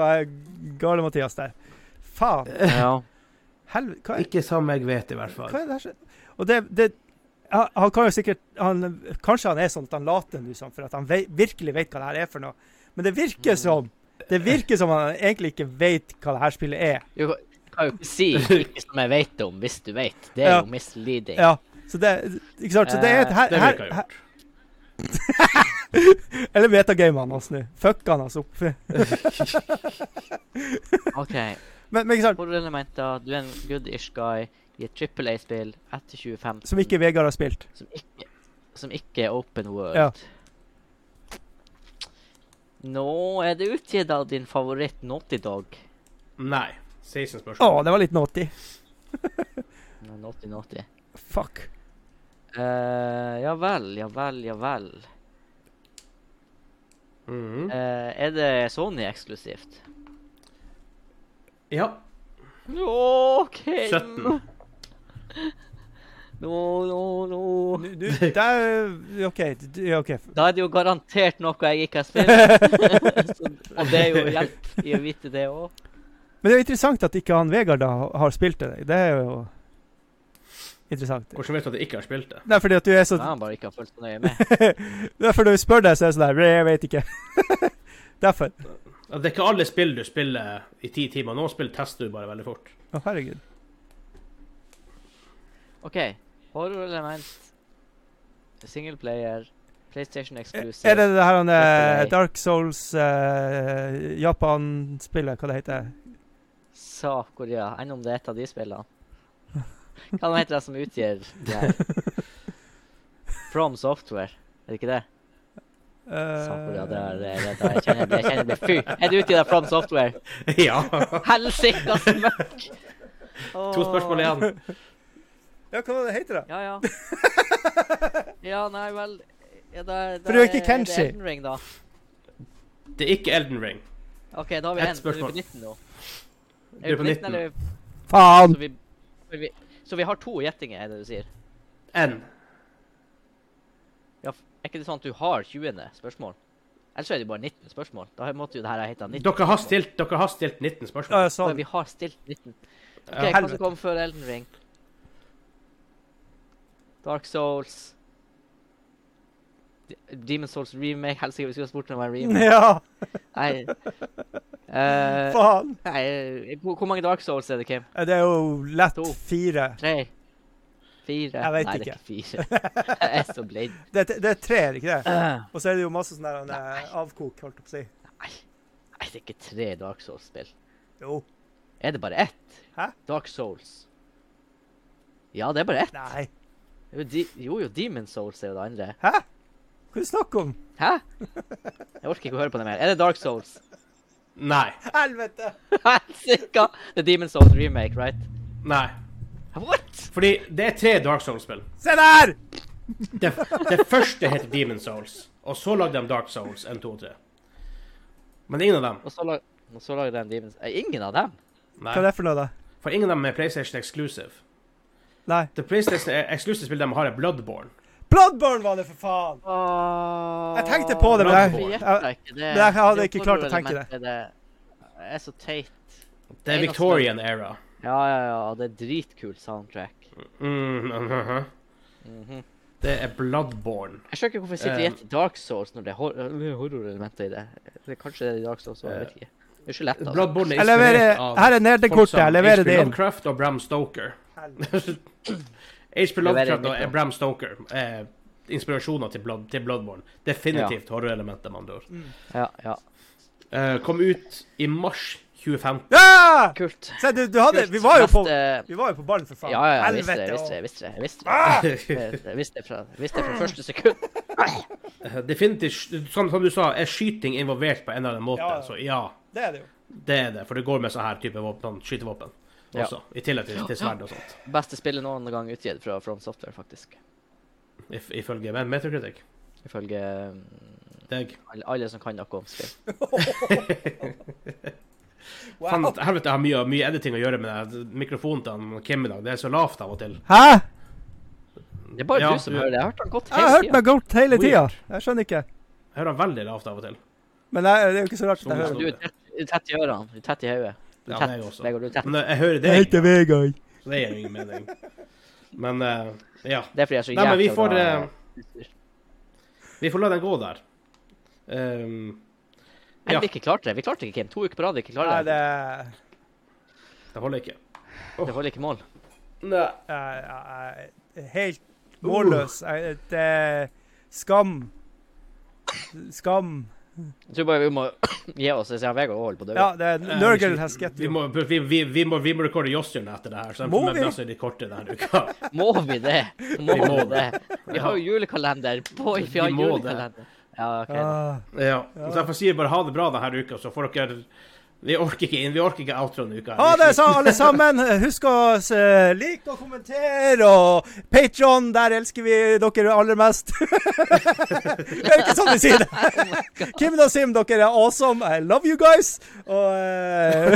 gale-Mathias der. Faen. Ja. Helvete. Hva, er- Ikke som jeg vet, i hvert fall. hva er det her? Og det, det han, kan jo sikkert han, Kanskje han er sånn at han later nå sånn, for at han vei, virkelig vet hva det her er for noe. Men det virker som Det virker som han egentlig ikke vet hva det her spillet er. Du kan jo ikke si 'ikke som jeg vet om', hvis du vet. Det er Ja. jo misleading. Ja, så det Ikke sant? Så det er et her, Det her, virker her gjort. Eller metagamene hans nå. Fucka han oss opp. OK. Men, men ikke sant? Du er en good-ish guy i et Triple A-spill etter 2015 Som ikke Vegard har spilt. som ikke, som ikke er open world. Ja. Nå er det utgitt av din favoritt Naughty Dog. Nei. 16 Å, spørsmål. det var litt naughty. Naughty, naughty. Fuck. Uh, ja vel, ja vel, ja vel. Mhm. uh, er det Sony eksklusivt? Ja. OK. 17. Nå, nå, nå. Nu- nu- Der OK. OK. Da er det jo garantert noe jeg ikke har spilt. Og det er jo hjelp i å vite det òg. Men det er jo interessant at ikke han Vegard da har spilt det. Det er jo interessant. Hvordan vet du at jeg ikke har spilt det? Det er fordi at du er så Nei, han bare ikke har fulgt så nøye med. Derfor når vi spør deg, så er det sånn der Jeg vet ikke. Derfor. Det er ikke alle spill du spiller i ti timer. Noen spill tester du bare veldig fort. Å, herregud. OK. Horrorelement. Single player. PlayStation exclusive. Er det det her han, eh, Dark Souls uh, Japan-spillet, hva det heter? Sa-Korea. Enn om det er et av de spillene? Hva heter det som utgir det her? From Software, er det ikke det? Uh, Sa-Korea, det er det. er det. Jeg kjenner det. Jeg kjenner det. Fy! Er det utgitt av From Software? ja. Helsikas møkk! To spørsmål igjen. Ja, hva var det heter da? Ja, ja. Ja, nei vel ja, da, da For du er ikke Kenshi. Er det Elden Ring, da? Det er ikke Elden Ring. OK, da har vi Ett en. Er vi på 19 nå? Er vi på 19. eller? Faen! Så vi, vi, så vi har to gjettinger, er det du sier? N. Ja, er ikke det sånn at du har 20. spørsmål? Ellers er det bare 19 spørsmål. Da måtte jo det her ha heta 19. Dere har stilt, dere har stilt 19 spørsmål. ja, sånn. vi har stilt 19. OK, Ja, hva som kom før Elden Ring? Dark Souls Demon Souls remake. Helsike, vi skulle spurt om det var en remake. Ja, Nei. Uh, faen! nei, hvor hvor mange Dark Souls er det, Kim? Eh, Det er jo lett To. fire. Tre? Fire? Jeg vet nei, ikke. det er ikke fire. Jeg er så blind. Det, det er tre, er det ikke det? Og så er det jo masse sånn der eh, avkok, holdt jeg på å si. nei, nei, det er ikke tre Dark Souls-spill. Jo. Er det bare ett? Hæ? Dark Souls. Ja, det er bare ett. Nei. Jo, de, jo, jo, Demon Souls er jo det andre. Hæ? Hva er det snakk om? Hæ? Jeg orker ikke å høre på det mer. Er det Dark Souls? Nei. Helvete! Helsike! Det er Demon Souls remake, right? Nei. What? Fordi det er tre Dark Souls-spill. Se der! Det, det første heter Demon Souls, og så lagde de Dark Souls 1, 2 og 3. Men ingen av dem. Og så, lag, og så lagde de en Demon Souls Ingen av dem? Nei. Hva er det for noe, da? For ingen av dem er PlayStation Exclusive. Nei. Det PlayStation Exclusive spillet de har, er Bloodborne. Bloodborne var det, for faen! Jeg tenkte på det, men jeg- jeg- jeg jeg hadde ikke klart å tenke det. Det er så teit. Det er Victorian era. Ja, ja, ja. Det er dritkult soundtrack. Mm, mhm. Mhm. Det er Bloodborne. Jeg skjønner ikke hvorfor jeg sitter og Um, Dark Souls når det er hor er horrorelementer i det. det kanskje det er i Dark Souls også, jeg vet ikke. Det er ikke lett, altså. Bloodborne er Jeg leverer, inspirert av her er nerdekortet. Jeg leverer det inn. Lovecraft og Bram Stoker. Helvete. H.P. Lovecraft og. Bram Stoker er inspirasjoner til, Blood, til Bloodborne. Definitivt horrorelementer, man Mm. Ja, ja. Eh, kom ut i mars 2015. Ja! Kult. Se, du, du hadde Kult. Vi var jo på, vi var jo på ballen, for faen. Ja, ja, jeg visste det. Jeg visste det. Jeg visste det. Ah! Jeg visste det. Visste fra, visste det fra første sekund. Eh, Definitivt, som, som du sa, er skyting involvert på en eller annen måte. Ja. Så ja, Det er det jo. det er det. For det går med sånn her type våpen, sånn skytevåpen Ja. I tillegg til, til sverd og sånt. Beste spillet noen gang utgitt fra From Software, faktisk. If, ifølge hvem? Metacritic. Ifølge mm, Deg. alle, alle som kan noe om spill. wow. Fan, helvete, jeg har mye, mye editing å gjøre med den mikrofonen til Kim i dag. Det er så lavt av og til. Hæ? Det er bare Ja, du som du- hører det. Jeg har hørt han godt Jeg har hørt meg godt hele tida. Jeg skjønner ikke. Jeg hører han veldig lavt av og til. Men jeg, det er jo ikke så rart at Sånn jeg er hører Du er tett, er tett i ørene. Du er tett i hodet. Du er meg tett. også. Vegard, du er tett. Men eh, jeg hører det. Jeg heter Vegard. Så det gir jo ingen mening. Men uh, ja. Det er fordi jeg er så Nei, men vi får, eh, Vi får la den gå der. Um, ja, vi ikke klarte det. Vi klarte ikke, Kim. To uker på rad vi ikke Nei, klarer det. det det holder ikke. Det holder ikke mål. Nei. helt målløs. Er skam. Skam. Jeg tror bare vi må gi oss hvis jeg Vegard holder på døra. Ja, det er Eh, Nurgle vi- has get Vi you. må, vi, vi, vi må, vi må rekorde Jostjørn etter det her. Så Må vi? de korte denne uka. Må vi det? Må Vi må det? Vi har jo julekalender. Boy, vi har Vi må det. julekalender. Ja, OK. Ah, Ja. Så jeg får si bare ha det bra denne uka, så får dere Vi orker ikke inn, vi orker ikke outro denne uka. Ha det, sa alle sammen. Husk å uh, like og kommentere. Og Patron, der elsker vi dere aller mest. det er ikke sånn vi sier det. Kim og Sim, dere er awesome. I love you guys. Og eh,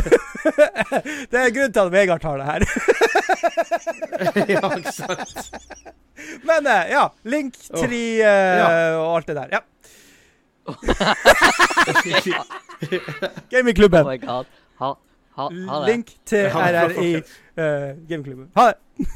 det er grunnen til at Vegard tar det her. ja, ikke sant. Men eh, ja, link 3 eh, og alt det der. Ja. Gamingklubben. Oh my god. Ha, ha, ha det. Link til RR i uh, gamingklubben. Ha det.